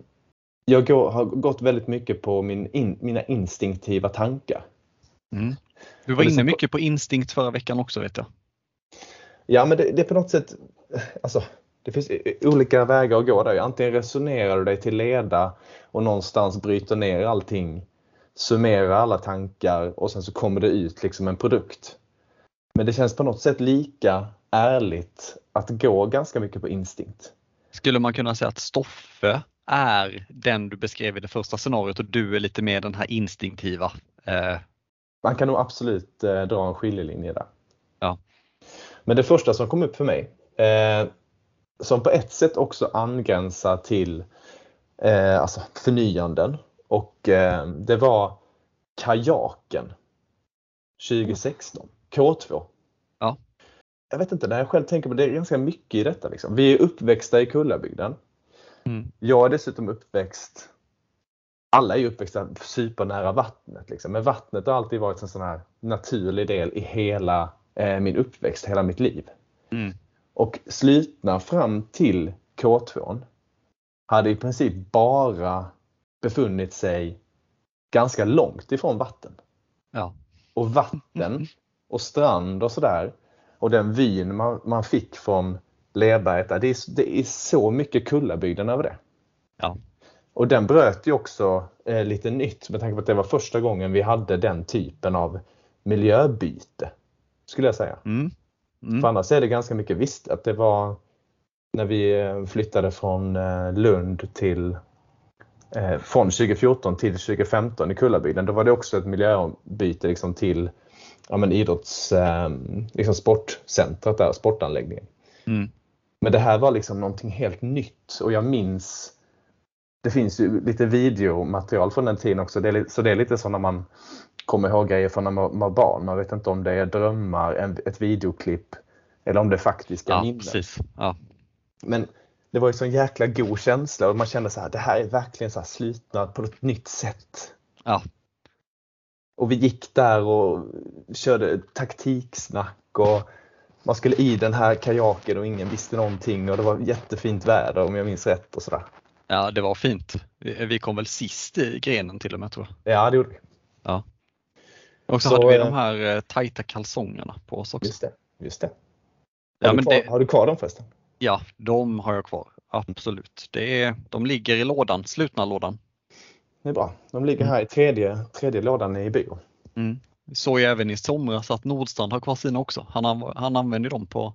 B: jag går, har gått väldigt mycket på min in, mina instinktiva tankar.
A: Mm. Du var inne mycket på instinkt förra veckan också vet jag.
B: Ja men det, det är på något sätt, alltså det finns olika vägar att gå där. Antingen resonerar du dig till leda och någonstans bryter ner allting, summerar alla tankar och sen så kommer det ut liksom en produkt. Men det känns på något sätt lika ärligt att gå ganska mycket på instinkt.
A: Skulle man kunna säga att Stoffe är den du beskrev i det första scenariot och du är lite mer den här instinktiva. Eh...
B: Man kan nog absolut eh, dra en skiljelinje där.
A: Ja.
B: Men det första som kom upp för mig, eh, som på ett sätt också angränsar till alltså förnyanden och det var kajaken 2016, K2.
A: Ja.
B: Jag vet inte, när jag själv tänker på det, det är ganska mycket i detta. Liksom. Vi är uppväxta i Kullabygden.
A: Mm.
B: Jag är dessutom uppväxt alla är ju uppväxta supernära vattnet. Liksom. Men vattnet har alltid varit en sån här naturlig del i hela eh, min uppväxt, hela mitt liv.
A: Mm.
B: Och slutna fram till K2 hade i princip bara befunnit sig ganska långt ifrån vatten.
A: Ja.
B: Och vatten och strand och sådär och den vyn man, man fick från Lerberget. Det är, det är så mycket Kullabygden över det.
A: Ja.
B: Och den bröt ju också eh, lite nytt med tanke på att det var första gången vi hade den typen av miljöbyte. Skulle jag säga.
A: Mm.
B: Mm. För annars är det ganska mycket visst att det var när vi eh, flyttade från eh, Lund till eh, från 2014 till 2015 i Kullabygden. Då var det också ett miljöbyte liksom till ja, men idrotts, liksom sportcentret där, sportanläggningen.
A: Mm.
B: Men det här var liksom någonting helt nytt och jag minns det finns ju lite videomaterial från den tiden också. Det är, så det är lite så när man kommer ihåg grejer från när man var barn. Man vet inte om det är drömmar, ett videoklipp eller om det är faktiska
A: ja,
B: minnen.
A: Precis. Ja.
B: Men det var ju sån jäkla god känsla och man kände så här, det här är verkligen så här slutnad på ett nytt sätt.
A: Ja.
B: Och vi gick där och körde taktiksnack och man skulle i den här kajaken och ingen visste någonting och det var jättefint väder om jag minns rätt och sådär.
A: Ja, det var fint. Vi kom väl sist i grenen till och med tror jag.
B: Ja, det gjorde vi.
A: Ja. Och så, så hade vi de här eh, tajta kalsongerna på oss också.
B: Just det. Just det. Har,
A: ja,
B: du,
A: men
B: kvar,
A: det...
B: har du kvar dem förresten?
A: Ja, de har jag kvar. Absolut. Det är, de ligger i lådan, slutna lådan.
B: Det är bra. De ligger här i tredje, tredje lådan i bio.
A: Mm. Vi såg ju även i somras att Nordstrand har kvar sina också. Han, han använder dem på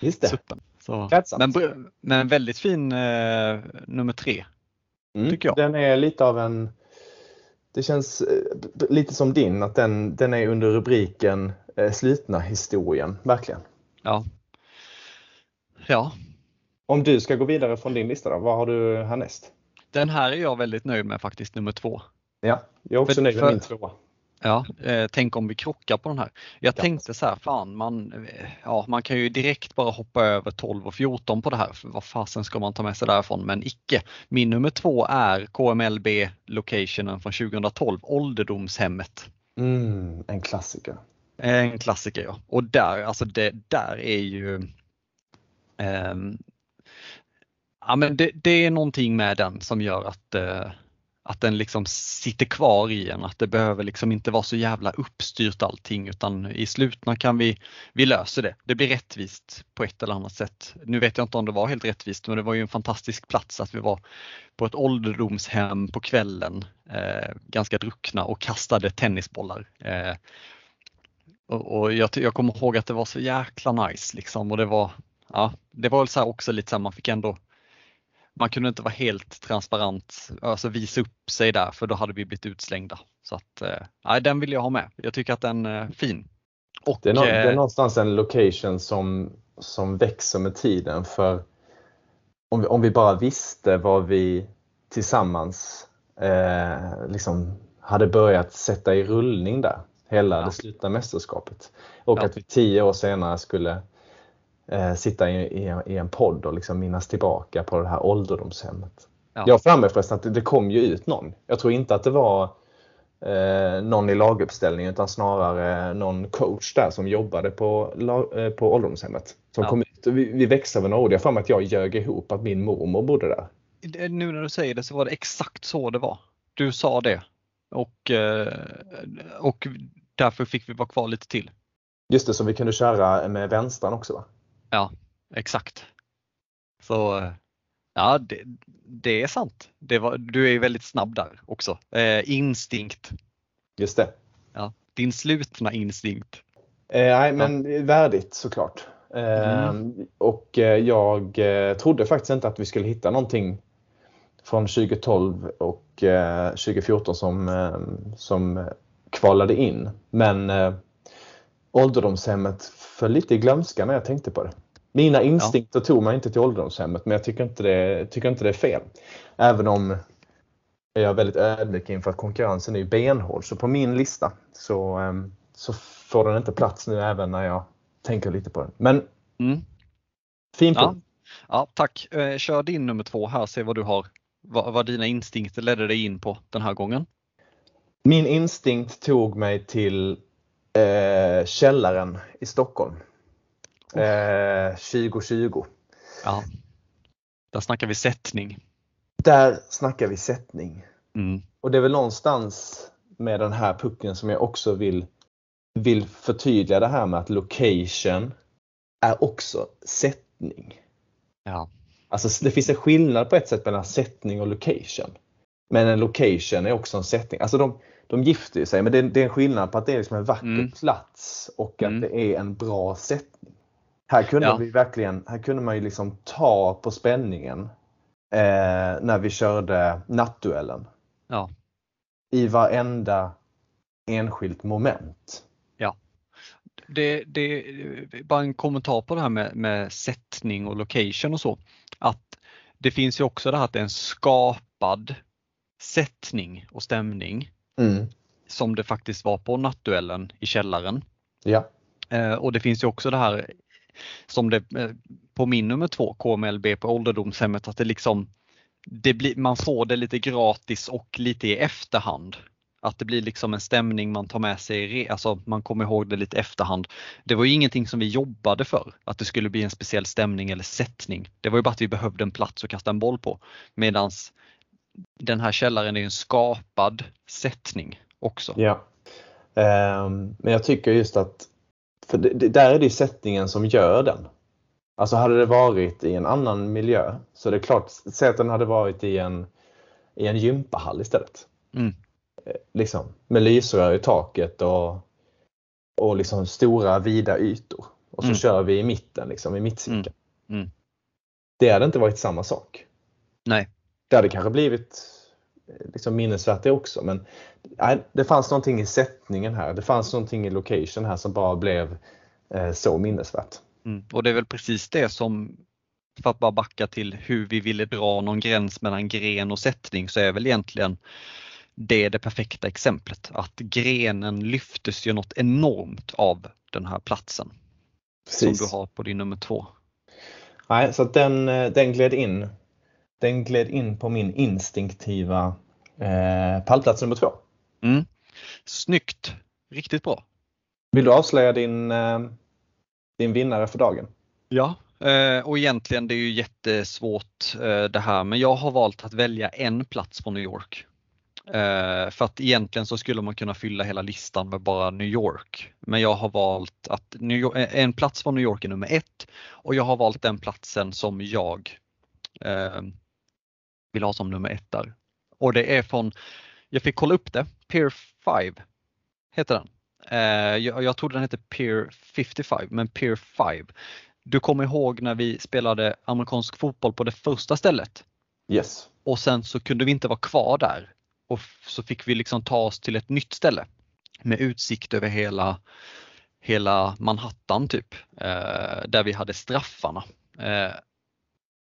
B: Just det.
A: suppen. Så, men, men väldigt fin eh, nummer tre.
B: Mm.
A: Tycker jag.
B: Den är lite av en det känns eh, lite som din, att den, den är under rubriken eh, slutna historien, verkligen.
A: Ja. Ja.
B: Om du ska gå vidare från din lista då, vad har du härnäst?
A: Den här är jag väldigt nöjd med faktiskt, nummer två.
B: Ja, jag är också
A: För-
B: nöjd med
A: för-
B: min tvåa.
A: Ja, eh, tänk om vi krockar på den här. Jag
B: Ja.
A: tänkte så här, fan man, eh, ja, man kan ju direkt bara hoppa över 12 och 14 på det här. För vad fasen ska man ta med sig därifrån? Men icke. Min nummer två är KMLB locationen från 2012, ålderdomshemmet.
B: Mm, en klassiker.
A: En klassiker ja. Och där, alltså det där är ju ehm, Ja men det, det är någonting med den som gör att, eh, att den liksom sitter kvar i en. Att det behöver liksom inte vara så jävla uppstyrt allting utan i slutna kan vi, vi löser det. Det blir rättvist på ett eller annat sätt. Nu vet jag inte om det var helt rättvist men det var ju en fantastisk plats att vi var på ett ålderdomshem på kvällen, eh, ganska druckna och kastade tennisbollar. Eh, och, och jag, jag kommer ihåg att det var så jäkla nice liksom och det var, ja, det var så också lite så här, man fick ändå man kunde inte vara helt transparent, alltså visa upp sig där för då hade vi blivit utslängda. Så att, eh, den vill jag ha med. Jag tycker att den är fin. Och,
B: Det är, nå- det är
A: eh,
B: någonstans en location som, som växer med tiden för om vi, om vi bara visste vad vi tillsammans eh, liksom hade börjat sätta i rullning där, hela
A: Ja.
B: det slutna mästerskapet. Och
A: Ja.
B: att vi tio år senare skulle eh, sitta i, i, i en podd och liksom minnas tillbaka på det här ålderdomshemmet.
A: Ja.
B: Jag mig förresten att det, det kom ju ut någon. Jag tror inte att det var eh, någon i laguppställning utan snarare någon coach där som jobbade på, eh, på ålderdomshemmet. Som
A: Ja.
B: kom ut. Vi, vi växlade några ord. Jag har att jag ljög ihop att min mormor bodde där.
A: nu när du säger det så var det exakt så det var. Du sa det och, eh, och därför fick vi vara kvar lite till.
B: Just det, så vi kunde köra med vänstran också va?
A: Ja, exakt. Så eh, ja, det, det är sant. Det var, du är ju väldigt snabb där också. Eh, instinkt.
B: Just det.
A: Ja, din slutna instinkt.
B: Eh, nej, men värdigt såklart. Eh,
A: Mm.
B: Och eh, jag eh, trodde faktiskt inte att vi skulle hitta någonting från 2012 och eh, 2014 som, som kvalade in. Men ålderdomshemmet föll lite i glömska när jag tänkte på det. Mina instinkter tog mig inte till ålderdomshemmet men jag tycker inte det, tycker inte det är fel. Även om jag är väldigt ödmjuk inför att konkurrensen är ju benhård. Så på min lista så, eh, så får den inte plats nu även när jag tänker lite på den. Men
A: Mm.
B: fin
A: Ja.
B: punkt.
A: Ja, tack. Eh, Kör din nummer två här, se vad du har, vad, vad dina instinkter ledde dig in på den här gången.
B: Min instinkt tog mig till eh, källaren i Stockholm. Eh, 2020.
A: Ja. Där snackar vi sättning.
B: Där snackar vi sättning.
A: Mm.
B: Och det är väl någonstans med den här pucken som jag också vill, vill förtydliga det här med att location är också sättning.
A: Ja.
B: Alltså det finns en skillnad på ett sätt mellan sättning och location. Men en location är också en sättning. Alltså de, de gifter sig men det är, det är en skillnad på att det är liksom en vacker
A: Mm.
B: plats och att
A: Mm.
B: det är en bra sättning. Här kunde
A: Ja.
B: vi verkligen, här kunde man ju liksom ta på spänningen eh, när vi körde nattduellen.
A: Ja.
B: I varenda enskilt moment.
A: det, det, bara en kommentar på det här med, med sättning och location och så. Att det finns ju också det här att det är en skapad sättning och stämning
B: Mm.
A: som det faktiskt var på nattduellen i källaren.
B: Ja.
A: Eh, och det finns ju också det här som det eh, på min nummer två, KMLB på ålderdomshemmet, att det liksom det blir, man får det lite gratis och lite i efterhand. Att det blir liksom en stämning man tar med sig, alltså man kommer ihåg det lite efterhand. Det var ju ingenting som vi jobbade för, att det skulle bli en speciell stämning eller sättning. Det var ju bara att vi behövde en plats att kasta en boll på. Medans den här källaren är en skapad sättning också.
B: Ja. Ehm, men jag tycker just att, för det, det, där är det sättningen som gör den. Alltså hade det varit i en annan miljö så är det klart, säg att den hade varit i en, i en gympahall istället.
A: Mm.
B: Eh, Liksom, med lysrör i taket och, och liksom stora vida ytor. Och så
A: Mm.
B: kör vi i mitten, liksom, i mittcirkeln.
A: Mm. Mm.
B: Det hade inte varit samma sak.
A: Nej,
B: Det hade kanske blivit eh, liksom minnesvärt det också men nej, det fanns någonting i sättningen här. Det fanns någonting i location här som bara blev eh, så minnesvärt.
A: Mm. Och det är väl precis det som, för att bara backa till hur vi ville dra någon gräns mellan gren och sättning så är väl egentligen det det perfekta exemplet. Att grenen lyftes ju något enormt av den här platsen
B: Precis.
A: som du har på din nummer två.
B: Nej, så att den, eh, den gled in. Den gled in på min instinktiva eh, pallplats nummer två.
A: Mm. Snyggt! Riktigt bra!
B: Vill du avslöja din, eh, din vinnare för dagen?
A: Ja, eh, och egentligen det är ju jättesvårt eh, det här men jag har valt att välja en plats på New York. Eh, För att egentligen så skulle man kunna fylla hela listan med bara New York. Men jag har valt att York, eh, en plats på New York är nummer ett och jag har valt den platsen som jag eh, vill ha som nummer ett där. Och det är från, jag fick kolla upp det, Pier 5 heter den. Eh, jag, jag trodde den hette Pier 55 men Pier 5. Du kommer ihåg när vi spelade amerikansk fotboll på det första stället
B: Yes.
A: och sen så kunde vi inte vara kvar där och så fick vi liksom ta oss till ett nytt ställe med utsikt över hela, hela Manhattan typ, eh, där vi hade straffarna eh,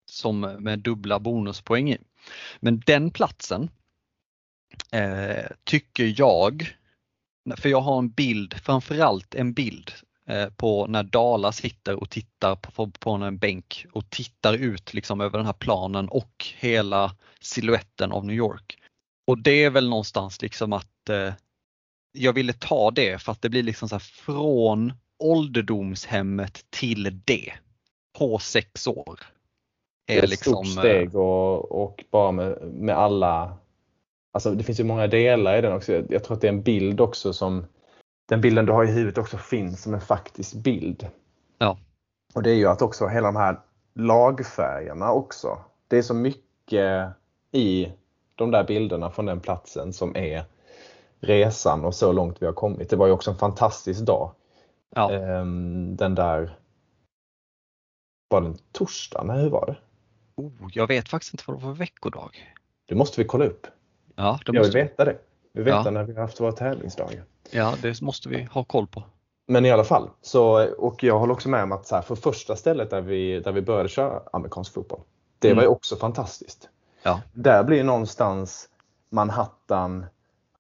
A: som med dubbla bonuspoäng i. Men den platsen eh, tycker jag, för jag har en bild, framförallt en bild eh, på när Dala sitter och tittar på, på en bänk och tittar ut liksom över den här planen och hela siluetten av New York. Och det är väl någonstans liksom att eh, jag ville ta det för att det blir liksom så här från ålderdomshemmet till det på sex år.
B: Är ett
A: liksom,
B: stort
A: eh,
B: steg och, och bara med, med alla Alltså det finns ju många delar i den också. Jag, jag tror att det är en bild också som den bilden du har i huvudet också finns som en faktisk bild.
A: Ja.
B: Och det är ju att också hela de här lagfärgerna också. Det är så mycket i de där bilderna från den platsen som är resan och så långt vi har kommit. Det var ju också en fantastisk dag.
A: Ja.
B: Ehm, Den där var det en torsdag? Nej, hur var det?
A: Oh, jag vet faktiskt inte vad det var för veckodag.
B: Det måste vi kolla upp.
A: Ja, det
B: Jag vill veta det. Vi vet
A: Ja.
B: när vi har haft våra tävlingsdagar.
A: ja, det måste vi ha koll på.
B: Men i alla fall, så, och jag håller också med om att så här, för första stället där vi, där vi började köra amerikansk fotboll, det
A: Mm.
B: var ju också fantastiskt.
A: Ja.
B: Där blir någonstans Manhattan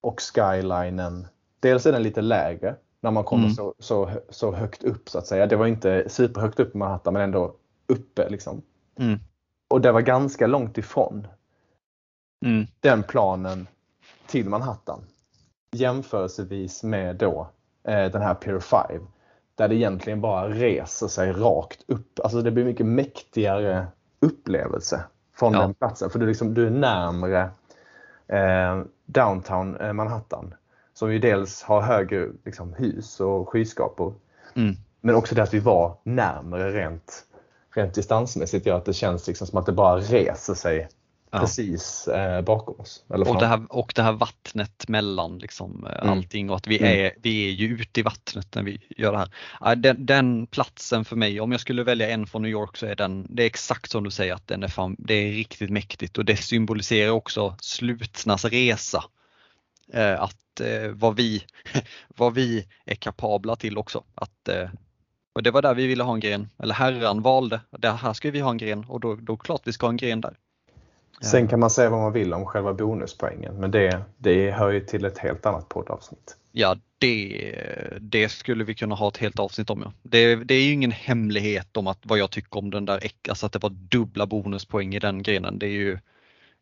B: och skylinen, dels är den lite lägre när man kommer
A: Mm.
B: så, så, så högt upp så att säga. Det var inte superhögt upp i Manhattan men ändå uppe liksom.
A: Mm.
B: Och det var ganska långt ifrån
A: Mm.
B: den planen till Manhattan. Jämförelsevis med då eh, den här Pier 5. Där det egentligen bara reser sig rakt upp. Alltså det blir mycket mäktigare upplevelse från
A: Ja.
B: den platsen. För du, liksom, du är närmre eh, downtown eh, Manhattan. Som ju dels har högre liksom, hus och skyskrapor.
A: Mm.
B: Men också det att vi var närmre rent, rent distansmässigt gör att det känns liksom som att det bara reser sig
A: Ja.
B: precis eh, bakom oss.
A: Och det, här, och det här vattnet mellan liksom, eh,
B: Mm.
A: allting och att vi,
B: Mm.
A: är, vi är ju ute i vattnet när vi gör det här. Den, den platsen för mig, om jag skulle välja en från New York så är den, det är exakt som du säger att den är fan, det är riktigt mäktigt och det symboliserar också Slutnas resa Eh, att eh, vad, vi, [laughs] vad vi är kapabla till också. Att, eh, och det var där vi ville ha en gren, eller herran valde, det här ska vi ha en gren och då, då klart vi ska ha en gren där.
B: Sen kan man säga vad man vill om själva bonuspoängen men det, det hör ju till ett helt annat poddavsnitt.
A: Ja, det, det skulle vi kunna ha ett helt avsnitt om. Ja. Det, det är ju ingen hemlighet om att vad jag tycker om den där, alltså att det var dubbla bonuspoäng i den grenen. Det är ju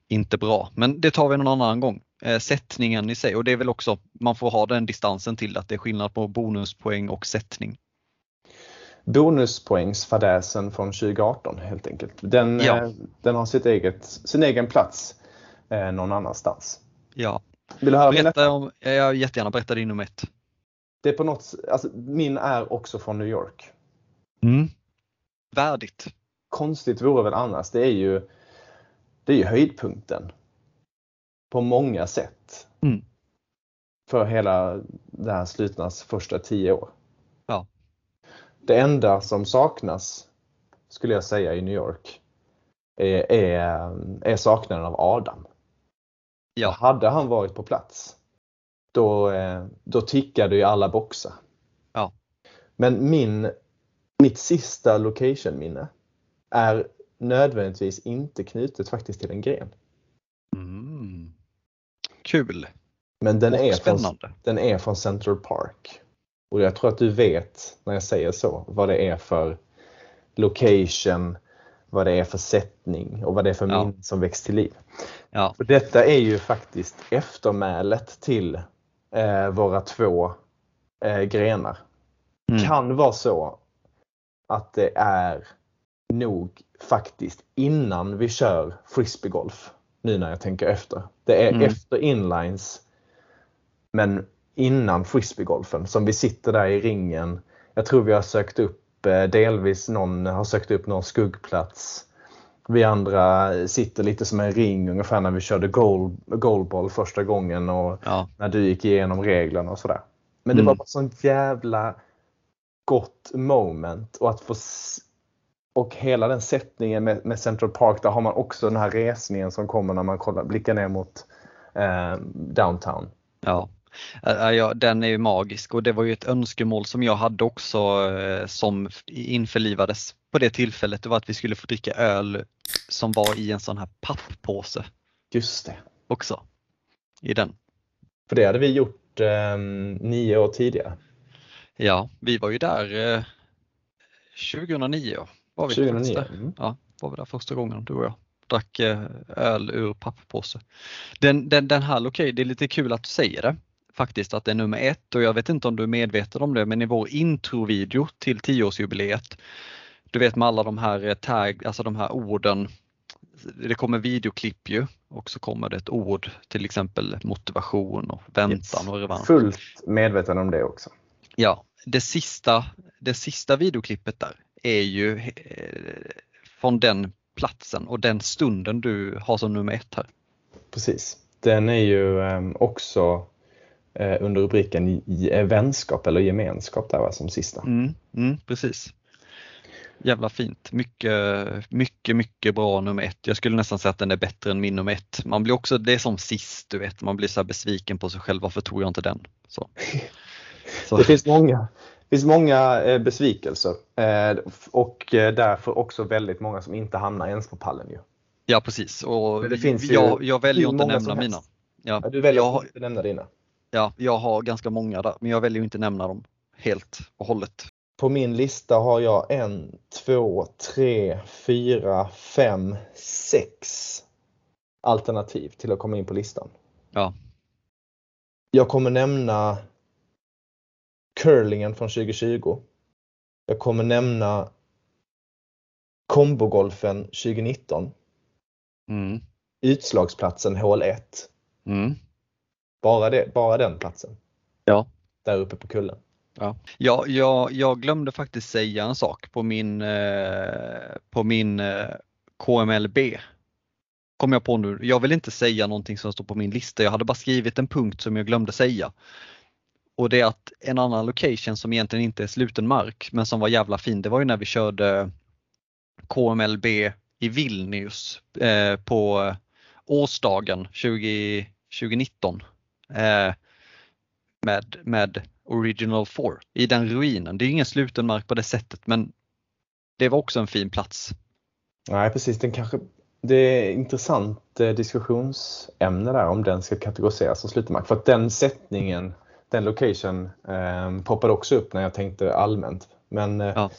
A: inte bra, men det tar vi någon annan gång. Eh, sättningen i sig och det är väl också, man får ha den distansen till att det är skillnad på bonuspoäng och sättning.
B: Bonuspoängsfadäsen från 2018 helt enkelt. Den,
A: Ja.
B: eh, den har sitt eget, sin egen plats eh, någon annanstans.
A: Ja,
B: Vill du höra
A: berätta om, jag jättegärna berätta din nummer ett.
B: Det är på något, alltså, min är också från New York.
A: Mm. Värdigt.
B: Konstigt vore väl annars. Det är ju, det är ju höjdpunkten. På många sätt.
A: Mm.
B: För hela det här slutnas första tio år. Det enda som saknas, skulle jag säga, i New York är, är, är saknaden av Adam.
A: Ja,
B: Hade han varit på plats, då, eh, då tickade ju alla boxar.
A: Ja.
B: Men min, mitt sista location-minne är nödvändigtvis inte knutet faktiskt till en gren.
A: mm. Kul
B: Men den
A: och
B: är, från,
A: spännande.
B: den är från Central Park. Och jag tror att du vet när jag säger så vad det är för location, vad det är för sättning och vad det är för
A: Ja.
B: minnen som väcks till liv.
A: Ja,
B: Och detta är ju faktiskt eftermälet till eh, våra två eh, grenar.
A: mm.
B: Kan vara så att det är nog faktiskt innan vi kör frisbeegolf. Nu när jag tänker efter. Det är
A: Mm.
B: efter inlines men innan frisbeegolfen som vi sitter där i ringen. Jag tror vi har sökt upp eh, delvis någon har sökt upp någon skuggplats. Vi andra sitter lite som en ring ungefär när vi körde goal, goalball första gången och
A: ja,
B: när du gick igenom reglerna och sådär. Men det
A: Mm.
B: var bara sånt jävla gott moment och att få och hela den sättningen med, med Central Park, där har man också den här resningen som kommer när man kollar, blickar ner mot eh, downtown.
A: ja. Äh, ja, den är ju magisk och det var ju ett önskemål som jag hade också eh, som införlivades på det tillfället. Det var att vi skulle få dricka öl som var i en sån här papppåse
B: Just det.
A: också. I den.
B: För det hade vi gjort eh, nio år tidigare.
A: Ja, vi var ju där eh, 2009 ja, var vi
B: 2009.
A: faktiskt där.
B: Mm.
A: Ja, var vi där första gången du och jag. Drack eh, öl ur papppåse. Den, den, den här okej, det är lite kul att du säger det faktiskt att det är nummer ett och jag vet inte om du är medveten om det men i vår introvideo till 10-årsjubileet du vet med alla de här eh, tag, alltså de här orden. Det kommer videoklipp ju och så kommer det ett ord till exempel motivation och väntan och revansch.
B: Fullt medveten om det också.
A: Ja, det sista, det sista videoklippet där är ju eh, från den platsen och den stunden du har som nummer ett här.
B: Precis. Den är ju eh, också eh, under rubriken vänskap eller gemenskap där va, som sista.
A: Mm, mm, precis. Jävla fint. Mycket, mycket, mycket bra nummer ett. Jag skulle nästan säga att den är bättre än min nummer ett. Man blir också, det är som sist, du vet, man blir så här besviken på sig själv. Varför tog jag inte den? Så. [laughs] Så.
B: Det finns många, det finns många eh, besvikelser eh, och eh, därför också väldigt många som inte hamnar ens på pallen. Ju.
A: Ja precis och
B: finns ju
A: jag, jag väljer inte nämna mina. Ja,
B: Du väljer
A: jag,
B: att inte nämna dina.
A: Ja, jag har ganska många där men jag väljer inte nämna dem helt och hållet.
B: På min lista har jag en, två, tre, fyra, fem, sex alternativ till att komma in på listan.
A: Ja.
B: Jag kommer nämna curlingen från 2020. Jag kommer nämna kombogolfen 2019.
A: Mm.
B: Utslagsplatsen hål 1.
A: Mm.
B: Bara, det, bara den platsen.
A: Ja.
B: Där uppe på kullen.
A: Ja. Ja, jag, jag glömde faktiskt säga en sak på min, eh, på min eh, KMLB. Kom jag på nu. Jag vill inte säga någonting som står på min lista. Jag hade bara skrivit en punkt som jag glömde säga. Och det är att en annan location som egentligen inte är sluten mark men som var jävla fin, det var ju när vi körde KMLB i Vilnius eh, på årsdagen 20, 2019. Eh, med, med Original 4 i den ruinen. Det är ingen sluten mark på det sättet men det var också en fin plats.
B: Nej precis, den kanske, det är intressant eh, diskussionsämne där om den ska kategoriseras som sluten mark. För att den sättningen, den location eh, poppade också upp när jag tänkte allmänt. Men eh,
A: Ja.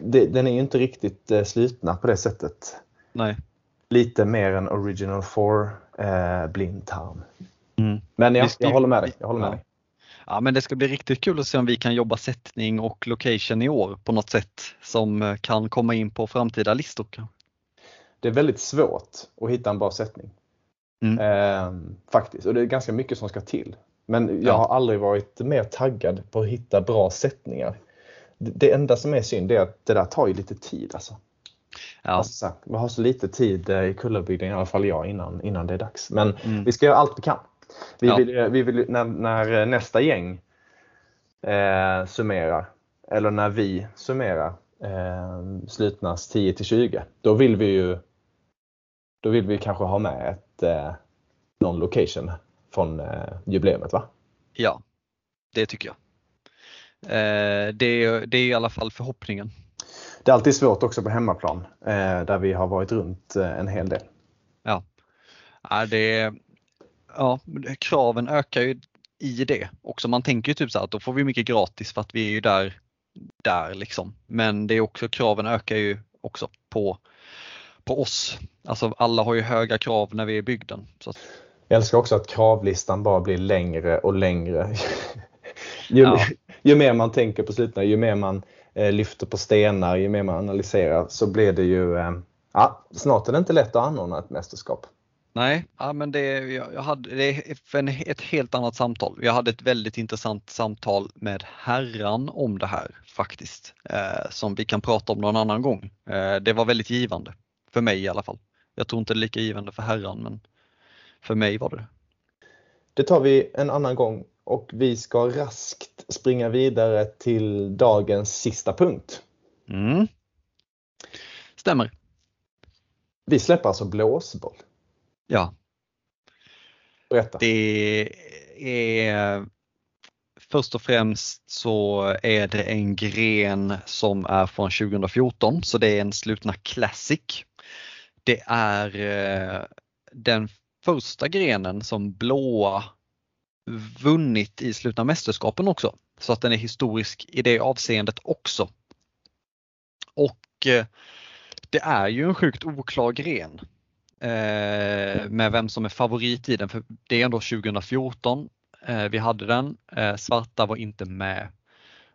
B: det, den är ju inte riktigt eh, slutna på det sättet.
A: Nej.
B: Lite mer än Original 4 eh, blindtarm. Men ja, jag håller med dig. Jag håller med
A: Ja.
B: dig.
A: Ja men det ska bli riktigt kul att se om vi kan jobba sättning och location i år på något sätt som eh, kan komma in på framtida listor.
B: Det är väldigt svårt att hitta en bra sättning.
A: Mm.
B: Eh, faktiskt, och det är ganska mycket som ska till. Men jag
A: Ja.
B: har aldrig varit mer taggad på att hitta bra sättningar. Det, enda som är synd är att det där tar ju lite tid. Alltså.
A: Ja.
B: Alltså, vi har så lite tid eh, i Kullabygden, i alla fall jag, innan, innan det är dags. Men
A: Mm.
B: vi ska göra allt vi kan. Vi
A: Ja.
B: vill, ju- vi vill, när, när nästa gäng eh, summerar, eller när vi summerar eh, slutnas 10 till 20, då vill vi ju då vill vi kanske ha med ett eh, någon location från eh, jubileet va?
A: ja, det tycker jag. Eh, det, är, det är i alla fall förhoppningen.
B: Det är alltid svårt också på hemmaplan eh, där vi har varit runt eh, en hel del.
A: Ja, det, ja, kraven ökar ju i det också. Man tänker ju typ så att då får vi mycket gratis för att vi är ju där, där liksom. Men det är också kraven ökar ju också på, på oss. Alltså alla har ju höga krav när vi är i bygden. Så
B: Jag älskar också att kravlistan bara blir längre och längre. [laughs] ju,
A: Ja.
B: ju mer man tänker på slutna, ju mer man eh, lyfter på stenar, ju mer man analyserar så blir det ju, eh, ja, snart är det inte lätt att anordna ett mästerskap.
A: Nej, ja, men det, jag, hade, det är ett helt annat samtal. Jag hade ett väldigt intressant samtal med herran om det här faktiskt. Eh, som vi kan prata om någon annan gång. Eh, det var väldigt givande. För mig i alla fall. Jag tror inte det är lika givande för herran men för mig var det
B: Det tar vi en annan gång och vi ska raskt springa vidare till dagens sista punkt.
A: mm. Stämmer.
B: Vi släpper alltså blåsboll.
A: Ja,
B: Berätta.
A: det är Först och främst så är det en gren som är från 2014 så det är en slutna Classic. Det är eh, den första grenen som blåa vunnit i slutna mästerskapen också. Så att den är historisk i det avseendet också. Och eh, det är ju en sjukt oklar gren Eh, med vem som är favorit i den. För Det är ändå 2014 eh, vi hade den. Eh, svarta var inte med.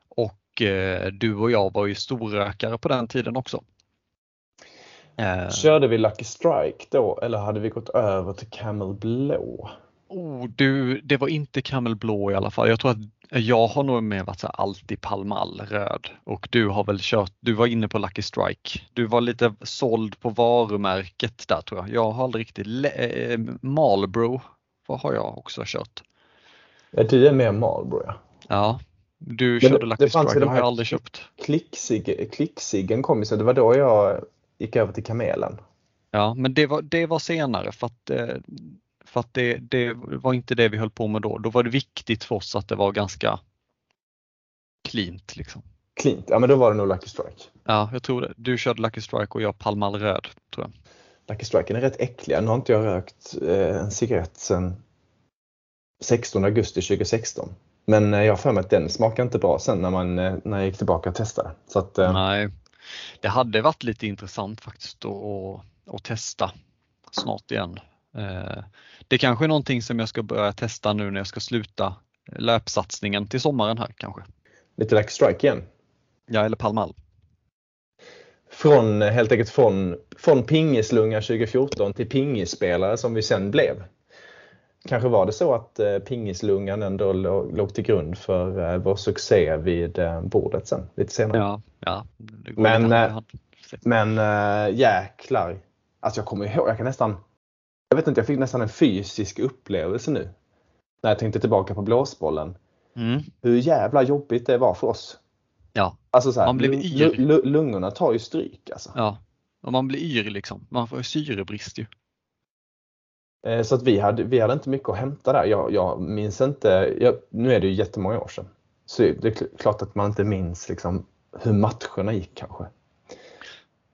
A: Och eh, du och jag var ju storrökare på den tiden också. Eh.
B: Körde vi Lucky Strike då eller hade vi gått över till Camel Blå?
A: Oh, du, det var inte Camel Blå i alla fall. Jag tror att jag har nog mer varit så alltid Palmal röd och du har väl kört, du var inne på Lucky Strike. Du var lite såld på varumärket där tror jag. Jag har aldrig riktigt, eh, Marlboro vad har jag också kört.
B: Ja, du är mer Marlboro ja.
A: Ja, du
B: Men
A: körde
B: det-
A: Lucky
B: det
A: Strike, det
B: de
A: har
B: här-
A: jag aldrig köpt.
B: Klicksig, klicksiggen kom ju så det var då jag gick över till Kamelen.
A: Ja, men det var, det var senare för att, eh, för att det, det var inte det vi höll på med då. Då var det viktigt för oss att det var ganska cleant liksom.
B: Klint, ja men då var det nog Lucky Strike.
A: Ja, jag tror det. Du körde Lucky Strike och jag Palmal röd, tror jag.
B: Lucky Strike är rätt äckliga. Nu har inte jag rökt eh, en cigarett sedan 16 augusti 2016. Men eh, jag har för mig att den smakar inte bra sen när, man, eh, när jag gick tillbaka och testade. Så att,
A: Nej, det hade varit lite intressant faktiskt att, att testa snart igen. Eh, Det kanske är någonting som jag ska börja testa nu när jag ska sluta löpsatsningen till sommaren här kanske.
B: lite Lucky Strike igen.
A: Ja, eller Palmal.
B: Från, eh, helt enkelt från, från pingislunga 2014 till pingisspelare som vi sen blev. Kanske var det så att eh, pingislungan ändå låg, till grund för eh, vår succé vid bordet sen, lite senare.
A: Ja, ja.
B: Men. Men äh, jäklar. Alltså jag kommer ihåg, jag kan nästan, jag vet inte, jag fick nästan en fysisk upplevelse nu. När jag tänkte tillbaka på blåsbollen.
A: Mm.
B: Hur jävla jobbigt det var för oss.
A: Ja,
B: Alltså så här,
A: Man blev yr.
B: lu- lungorna tar ju stryk alltså.
A: ja. Och man blir yr liksom. Man får syrebrist ju.
B: Eh, så att vi hade, vi hade inte mycket att hämta där. Jag, jag minns inte, jag, nu är det ju jättemånga år sedan. Så det är klart att man inte minns liksom hur matcherna gick kanske.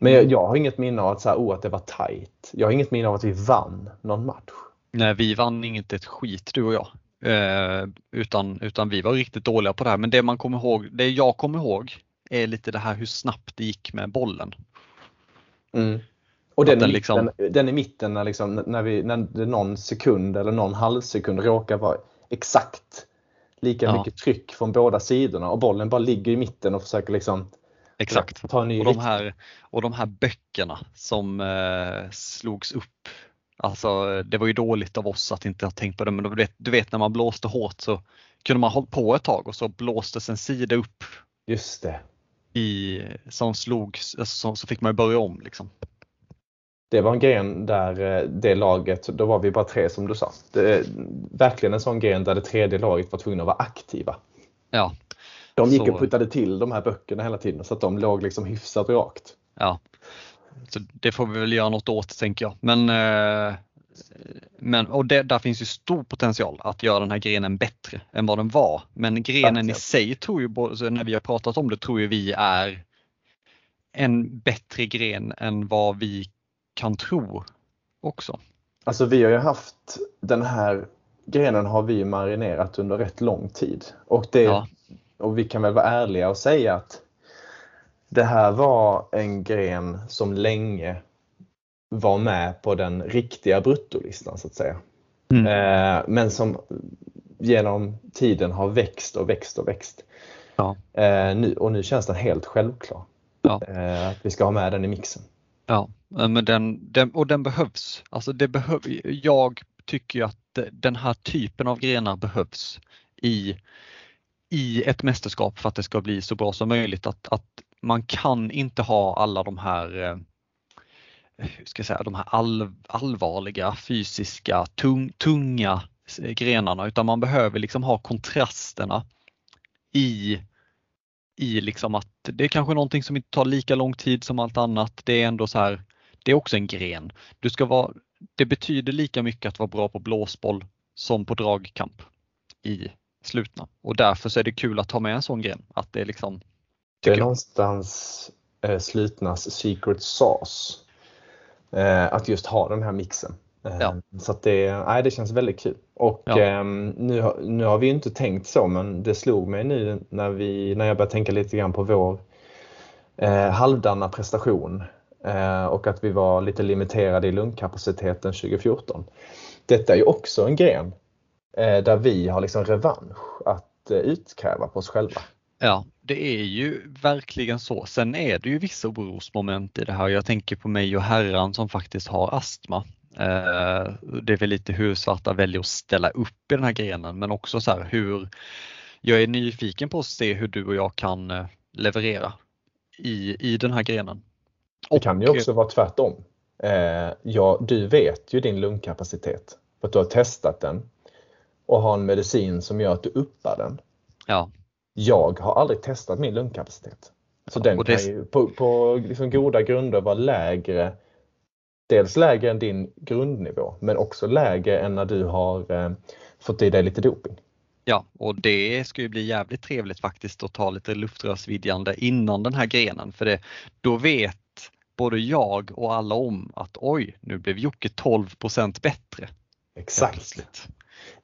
B: Men jag, jag har inget minne av att, så här, oh, att det var tight. Jag har inget minne av att vi vann någon match.
A: Nej, vi vann inte ett skit du och jag. Eh, utan, utan vi var riktigt dåliga på det här. Men det man kommer ihåg, det jag kommer ihåg är lite det här hur snabbt det gick med bollen.
B: Mm. Och den, den, liksom... mitten, den i mitten när, liksom, när, vi, när det någon sekund eller någon halvsekund råkar vara exakt lika ja. mycket tryck från båda sidorna och bollen bara ligger i mitten och försöker liksom
A: Exakt. Och, de här, och de här böckerna som eh, slogs upp. Alltså det var ju dåligt av oss att inte ha tänkt på det men du vet, du vet när man blåste hårt så kunde man hålla på ett tag och så blåstes en sida upp.
B: Just det.
A: I, som slogs, alltså, så, så fick man börja om liksom
B: det var en gren där eh, det laget, då var vi bara tre som du sa. Det verkligen en sån gren där det tredje laget var tvungna att vara aktiva.
A: Ja.
B: De gick så... och puttade till de här böckerna hela tiden så att de låg liksom hyfsat rakt.
A: Ja. Så det får vi väl göra något åt tänker jag. Men, eh, men och det, där finns ju stor potential att göra den här grenen bättre än vad den var. Men grenen i sig tror ju, när vi har pratat om det, tror ju vi är en bättre gren än vad vi kan tro också.
B: Alltså vi har ju haft den här grenen har vi marinerat under rätt lång tid och, det, ja. Och vi kan väl vara ärliga och säga att det här var en gren som länge var med på den riktiga bruttolistan så att säga. Mm. Eh, men som genom tiden har växt och växt och växt. Ja. Eh, nu, och nu känns den helt självklar. Ja. Eh, att vi ska ha med den i mixen.
A: Ja, men den, den, och den behövs. Alltså det behöv, jag tycker att den här typen av grenar behövs i, i ett mästerskap för att det ska bli så bra som möjligt. Att, att man kan inte ha alla de här eh, hur ska jag säga, de här all, allvarliga, fysiska, tung, tunga grenarna utan man behöver liksom ha kontrasterna i i liksom att det är kanske någonting som inte tar lika lång tid som allt annat. Det är ändå så här, det är också en gren. Du ska vara, det betyder lika mycket att vara bra på blåsboll som på dragkamp i slutna och därför så är det kul att ha med en sån gren. Att det är liksom.
B: Det är någonstans eh, slutnas secret sauce. Eh, att just ha den här mixen. Ja. Ehm, så att det, nej, det känns väldigt kul. Och ja. eh, nu, nu har vi inte tänkt så men det slog mig nu när, vi, när jag började tänka lite grann på vår eh, halvdana prestation eh, och att vi var lite limiterade i lungkapaciteten 2014. Detta är ju också en gren eh, där vi har liksom revansch att eh, utkräva på oss själva.
A: Ja, det är ju verkligen så. Sen är det ju vissa orosmoment i det här. Jag tänker på mig och herran som faktiskt har astma. Eh, det är väl lite hur svarta väljer att ställa upp i den här grenen men också så här hur jag är nyfiken på att se hur du och jag kan eh, leverera i, i den här grenen.
B: Och, det kan ju också vara tvärtom. Eh, ja, du vet ju din lungkapacitet för att du har testat den och har en medicin som gör att du uppar den.
A: Ja.
B: Jag har aldrig testat min lungkapacitet. Så ja, den det... kan ju på, på liksom goda grunder vara lägre dels lägre än din grundnivå men också lägre än när du har eh, fått i dig lite doping.
A: Ja, och det ska ju bli jävligt trevligt faktiskt att ta lite luftrörsvidgande innan den här grenen för det, då vet både jag och alla om att oj, nu blev Jocke 12% bättre.
B: Exakt.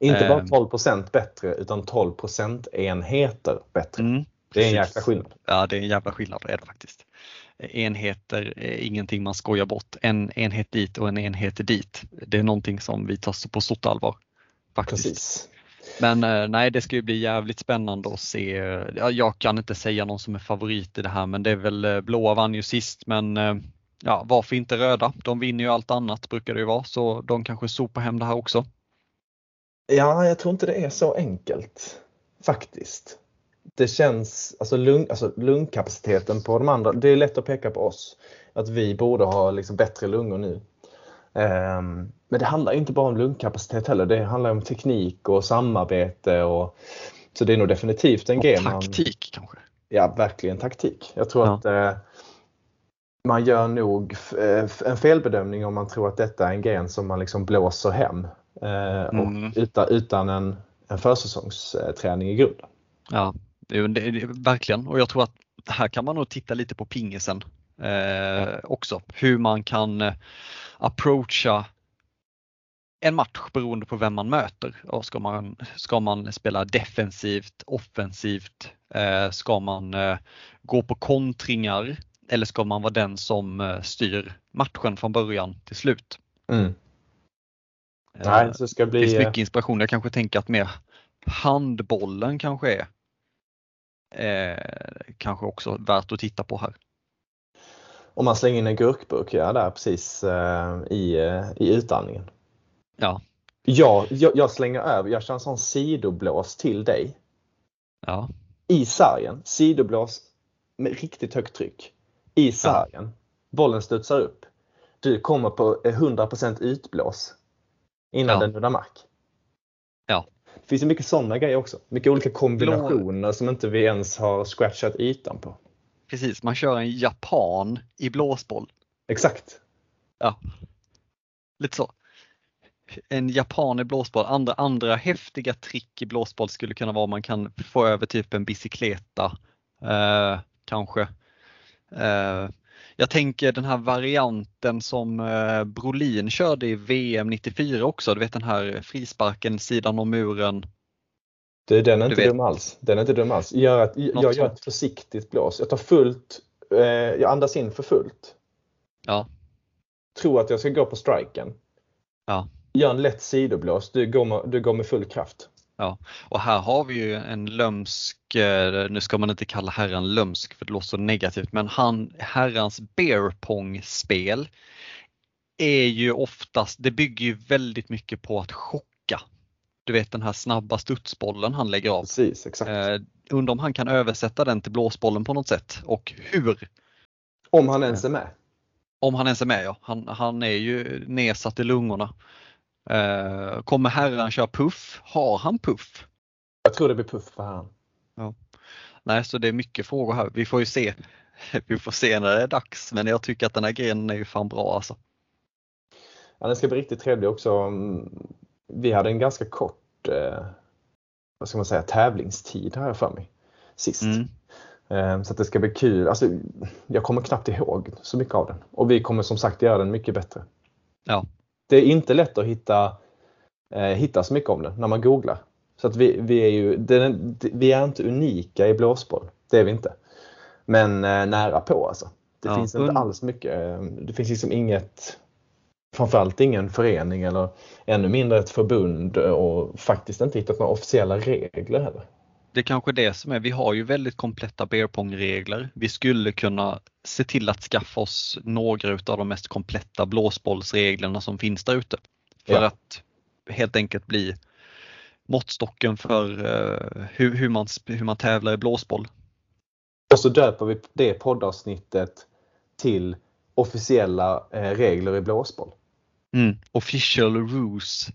B: Inte bara 12% ehm. bättre utan 12% enheter bättre. Mm, det är en jäkla skillnad.
A: Ja, det är en jävla skillnad är det faktiskt enheter är ingenting man skojar bort. En enhet dit och en enhet dit. Det är någonting som vi tar på stort allvar. Faktiskt. Precis. Men eh, nej, det ska ju bli jävligt spännande att se. Jag kan inte säga någon som är favorit i det här, men det är väl eh, blåa vann ju sist, men eh, ja, varför inte röda? De vinner ju allt annat brukar det ju vara, så de kanske sopar hem det här också.
B: Ja, jag tror inte det är så enkelt faktiskt det känns, alltså, lung, alltså lungkapaciteten på de andra, det är lätt att peka på oss. Att vi borde ha liksom bättre lungor nu. Um, men det handlar inte bara om lungkapacitet heller, det handlar om teknik och samarbete. Och, så det är nog definitivt en
A: grej. Taktik kanske?
B: Ja, verkligen taktik. Jag tror ja. att eh, man gör nog eh, en felbedömning om man tror att detta är en gren som man liksom blåser hem och
A: Mm.
B: utan, utan en, en försäsongsträning i grunden.
A: Ja, det, det, verkligen. Och jag tror att här kan man nog titta lite på pingisen eh, också. Hur man kan eh, approacha en match beroende på vem man möter. Och ska, man, ska man spela defensivt, offensivt? Eh, ska man eh, gå på kontringar? Eller ska man vara den som eh, styr matchen från början till slut?
B: Mm.
A: Eh,
B: Nej, så det ska
A: det finns
B: bli...
A: mycket inspiration. Jag kanske tänker att mer handbollen kanske är eh, kanske också värt att titta på här.
B: Om man slänger in en gurkburk ja, där precis eh, i, eh, i utandningen.
A: Ja,
B: Ja, jag, jag slänger över, jag kör en sån sidoblås till dig.
A: ja,
B: I sargen, sidoblås med riktigt högt tryck. I sargen. Bollen studsar upp. Du kommer på eh, 100% utblås innan
A: Ja.
B: den nuddar mark.
A: Ja.
B: Det finns ju mycket sådana grejer också. Mycket olika kombinationer som inte vi ens har scratchat ytan på.
A: precis. Man kör en japan i blåsboll.
B: Exakt.
A: Lite så. En japan i blåsboll. Andra, andra häftiga trick i blåsboll skulle kunna vara man kan få över typ en bicykleta. Eh, kanske. Eh, jag tänker den här varianten som eh, Brolin körde i VM 94 också. Du vet den här frisparken sidan om muren.
B: Du, den är inte
A: vet.
B: dum alls. Den är inte dum alls. Gör att, jag gör ett försiktigt blås. Jag tar fullt, eh, jag andas in för fullt.
A: Ja,
B: Tror att jag ska gå på striken.
A: Ja.
B: Gör en lätt sidoblås. Du går med, du går med full kraft.
A: Och här har vi ju en lömsk, eh, nu ska man inte kalla herran lömsk för det låter så negativt, men han, herrans bear pong-spel är ju oftast, det bygger ju väldigt mycket på att chocka. Du vet den här snabba studsbollen han lägger av.
B: Precis, exakt.
A: Eh, undrar om han kan översätta den till blåsbollen på något sätt och hur.
B: Om han ens är med.
A: Om han ens är med ja. Han, han är ju nedsatt i lungorna. Eh, kommer herran köra puff? Har han puff?
B: Jag tror det blir puff för han.
A: Nej, så det är mycket frågor här. Vi får ju se. [laughs] Vi får se när det är dags, men jag tycker att den här grenen är ju fan bra alltså.
B: Ja, den ska bli riktigt trevlig också. Vi hade en ganska kort eh, vad ska man säga, tävlingstid här för mig sist.
A: Mm.
B: Eh, Så det ska bli kul. Alltså, jag kommer knappt ihåg så mycket av den. Och vi kommer som sagt göra den mycket bättre.
A: Ja.
B: Det är inte lätt att hitta, eh, hitta så mycket om den när man googlar. Så att vi, vi, är ju, den, vi är inte unika i blåsboll. Det är vi inte. Men eh, nära på alltså. Det
A: Ja,
B: finns inte alls mycket. eh, Det finns liksom inget Framförallt ingen förening eller ännu mindre ett förbund och faktiskt inte hittat några officiella regler heller.
A: Det är kanske det som är, vi har ju väldigt kompletta beerpong-regler. Vi skulle kunna se till att skaffa oss några av de mest kompletta blåsbollsreglerna som finns där ute. För
B: Ja.
A: att helt enkelt bli måttstocken för eh, hur, hur, man, hur man tävlar i blåsboll.
B: Och så döper vi det poddavsnittet till officiella eh, regler i blåsboll.
A: Official rules.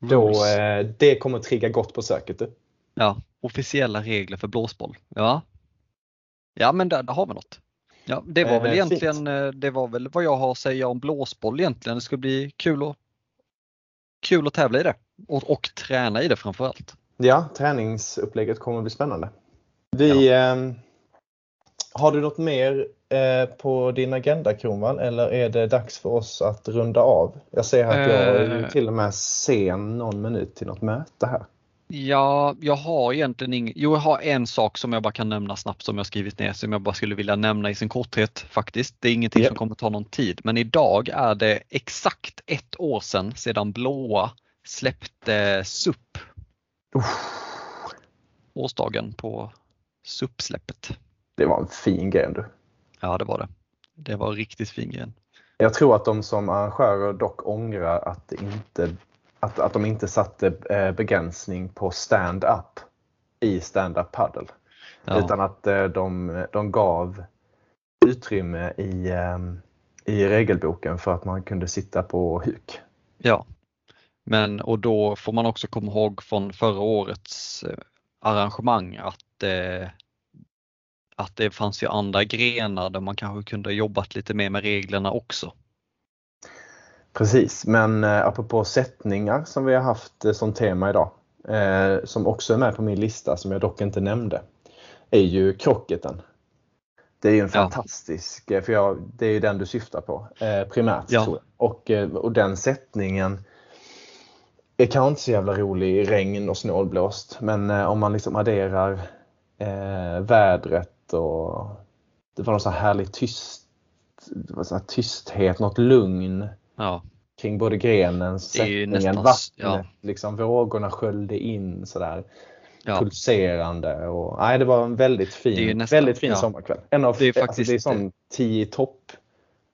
B: Då, eh, det kommer trigga gott på söket. Du.
A: Ja, officiella regler för blåsboll. Ja, ja men där, där har vi något. Ja, det var
B: Eh,
A: väl
B: fint.
A: egentligen eh, det var väl vad jag har att säga om blåsboll egentligen. Det ska bli kul att, kul att tävla i det och, och träna i det framförallt.
B: Ja, träningsupplägget kommer att bli spännande. Vi, eh, har du något mer eh, på din agenda Kronwall eller är det dags för oss att runda av? Jag ser att jag
A: Eh.
B: till och med sen någon minut till något möte här.
A: Ja, jag har egentligen ing... Jo, jag har en sak som jag bara kan nämna snabbt som jag skrivit ner som jag bara skulle vilja nämna i sin korthet faktiskt. Det är ingenting
B: Ja.
A: som kommer ta någon tid, men idag är det exakt ett år sedan sedan Blåa släppte SUP. Årsdagen på SUP-släppet.
B: Det var en fin grej du.
A: Ja, det var det. Det var riktigt fin grej.
B: Jag tror att de som arrangörer dock ångrar att, det inte, att, att de inte satte eh, begränsning på stand-up i stand-up paddle.
A: Ja.
B: Utan att eh, de, de gav utrymme i, eh, i regelboken för att man kunde sitta på huk.
A: Ja, men och då får man också komma ihåg från förra årets eh, arrangemang att, eh, att det fanns ju andra grenar där man kanske kunde jobbat lite mer med reglerna också.
B: Precis, men eh, apropå sättningar som vi har haft eh, som tema idag, eh, som också är med på min lista som jag dock inte nämnde, är ju krocketen. Det är ju en fantastisk, ja. för jag, det är ju den du syftar på eh, primärt. Ja. Och, och den sättningen är kanske inte så jävla rolig i regn och snålblåst, men eh, om man liksom adderar eh, vädret och det var någon så här härlig tyst, det var så här tysthet, något lugn
A: ja.
B: kring både grenen, sättningen, nästan, vattnet, ja. liksom vågorna sköljde in sådär ja. pulserande. Och, nej, det var en väldigt fin, nästan, väldigt fin ja. sommarkväll. En av, det är faktiskt alltså, det är sån 10 topp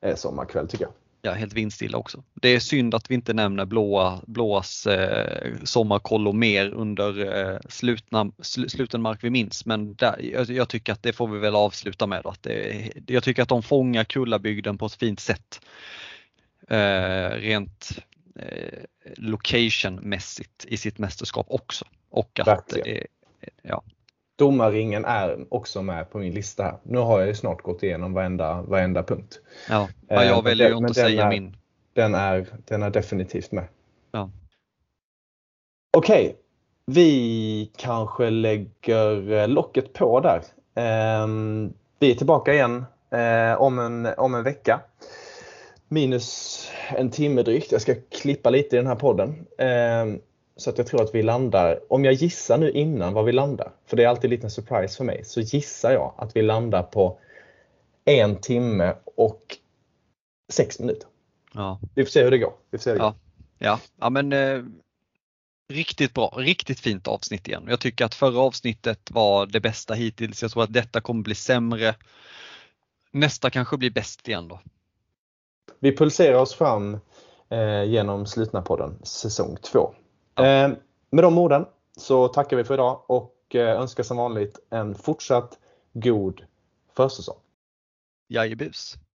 B: eh, sommarkväll tycker jag
A: ja, helt vindstilla också. Det är synd att vi inte nämner blåa, blåas eh, sommarkollo mer under eh, slutna, sl, sluten mark vi minns men där, jag, jag, tycker att det får vi väl avsluta med. Att det, jag tycker att de fångar Kullabygden på ett fint sätt. Eh, rent eh, locationmässigt i sitt mästerskap också. Och att, eh, ja,
B: Domarringen är också med på min lista här. Nu har jag ju snart gått igenom varenda, varenda punkt.
A: Ja, ja jag väljer ju inte att säga är, min.
B: Den är, den är definitivt med.
A: Ja.
B: Okej, okay. vi kanske lägger locket på där. Ehm, vi är tillbaka igen om, en, om en vecka. Minus en timme drygt. Jag ska klippa lite i den här podden. Ehm, så att jag tror att vi landar, om jag gissar nu innan var vi landar, för det är alltid en liten surprise för mig, så gissar jag att vi landar på en timme och sex minuter.
A: Ja.
B: Vi får se hur det går. Vi får se hur det
A: ja. Går. Ja. ja, men eh, riktigt bra, riktigt fint avsnitt igen. Jag tycker att förra avsnittet var det bästa hittills. Jag tror att detta kommer bli sämre. Nästa kanske blir bäst igen då.
B: Vi pulserar oss fram eh, genom Slutna podden säsong 2. Eh, med de orden så tackar vi för idag och eh, önskar som vanligt en fortsatt god försäsong.
A: Jajebus.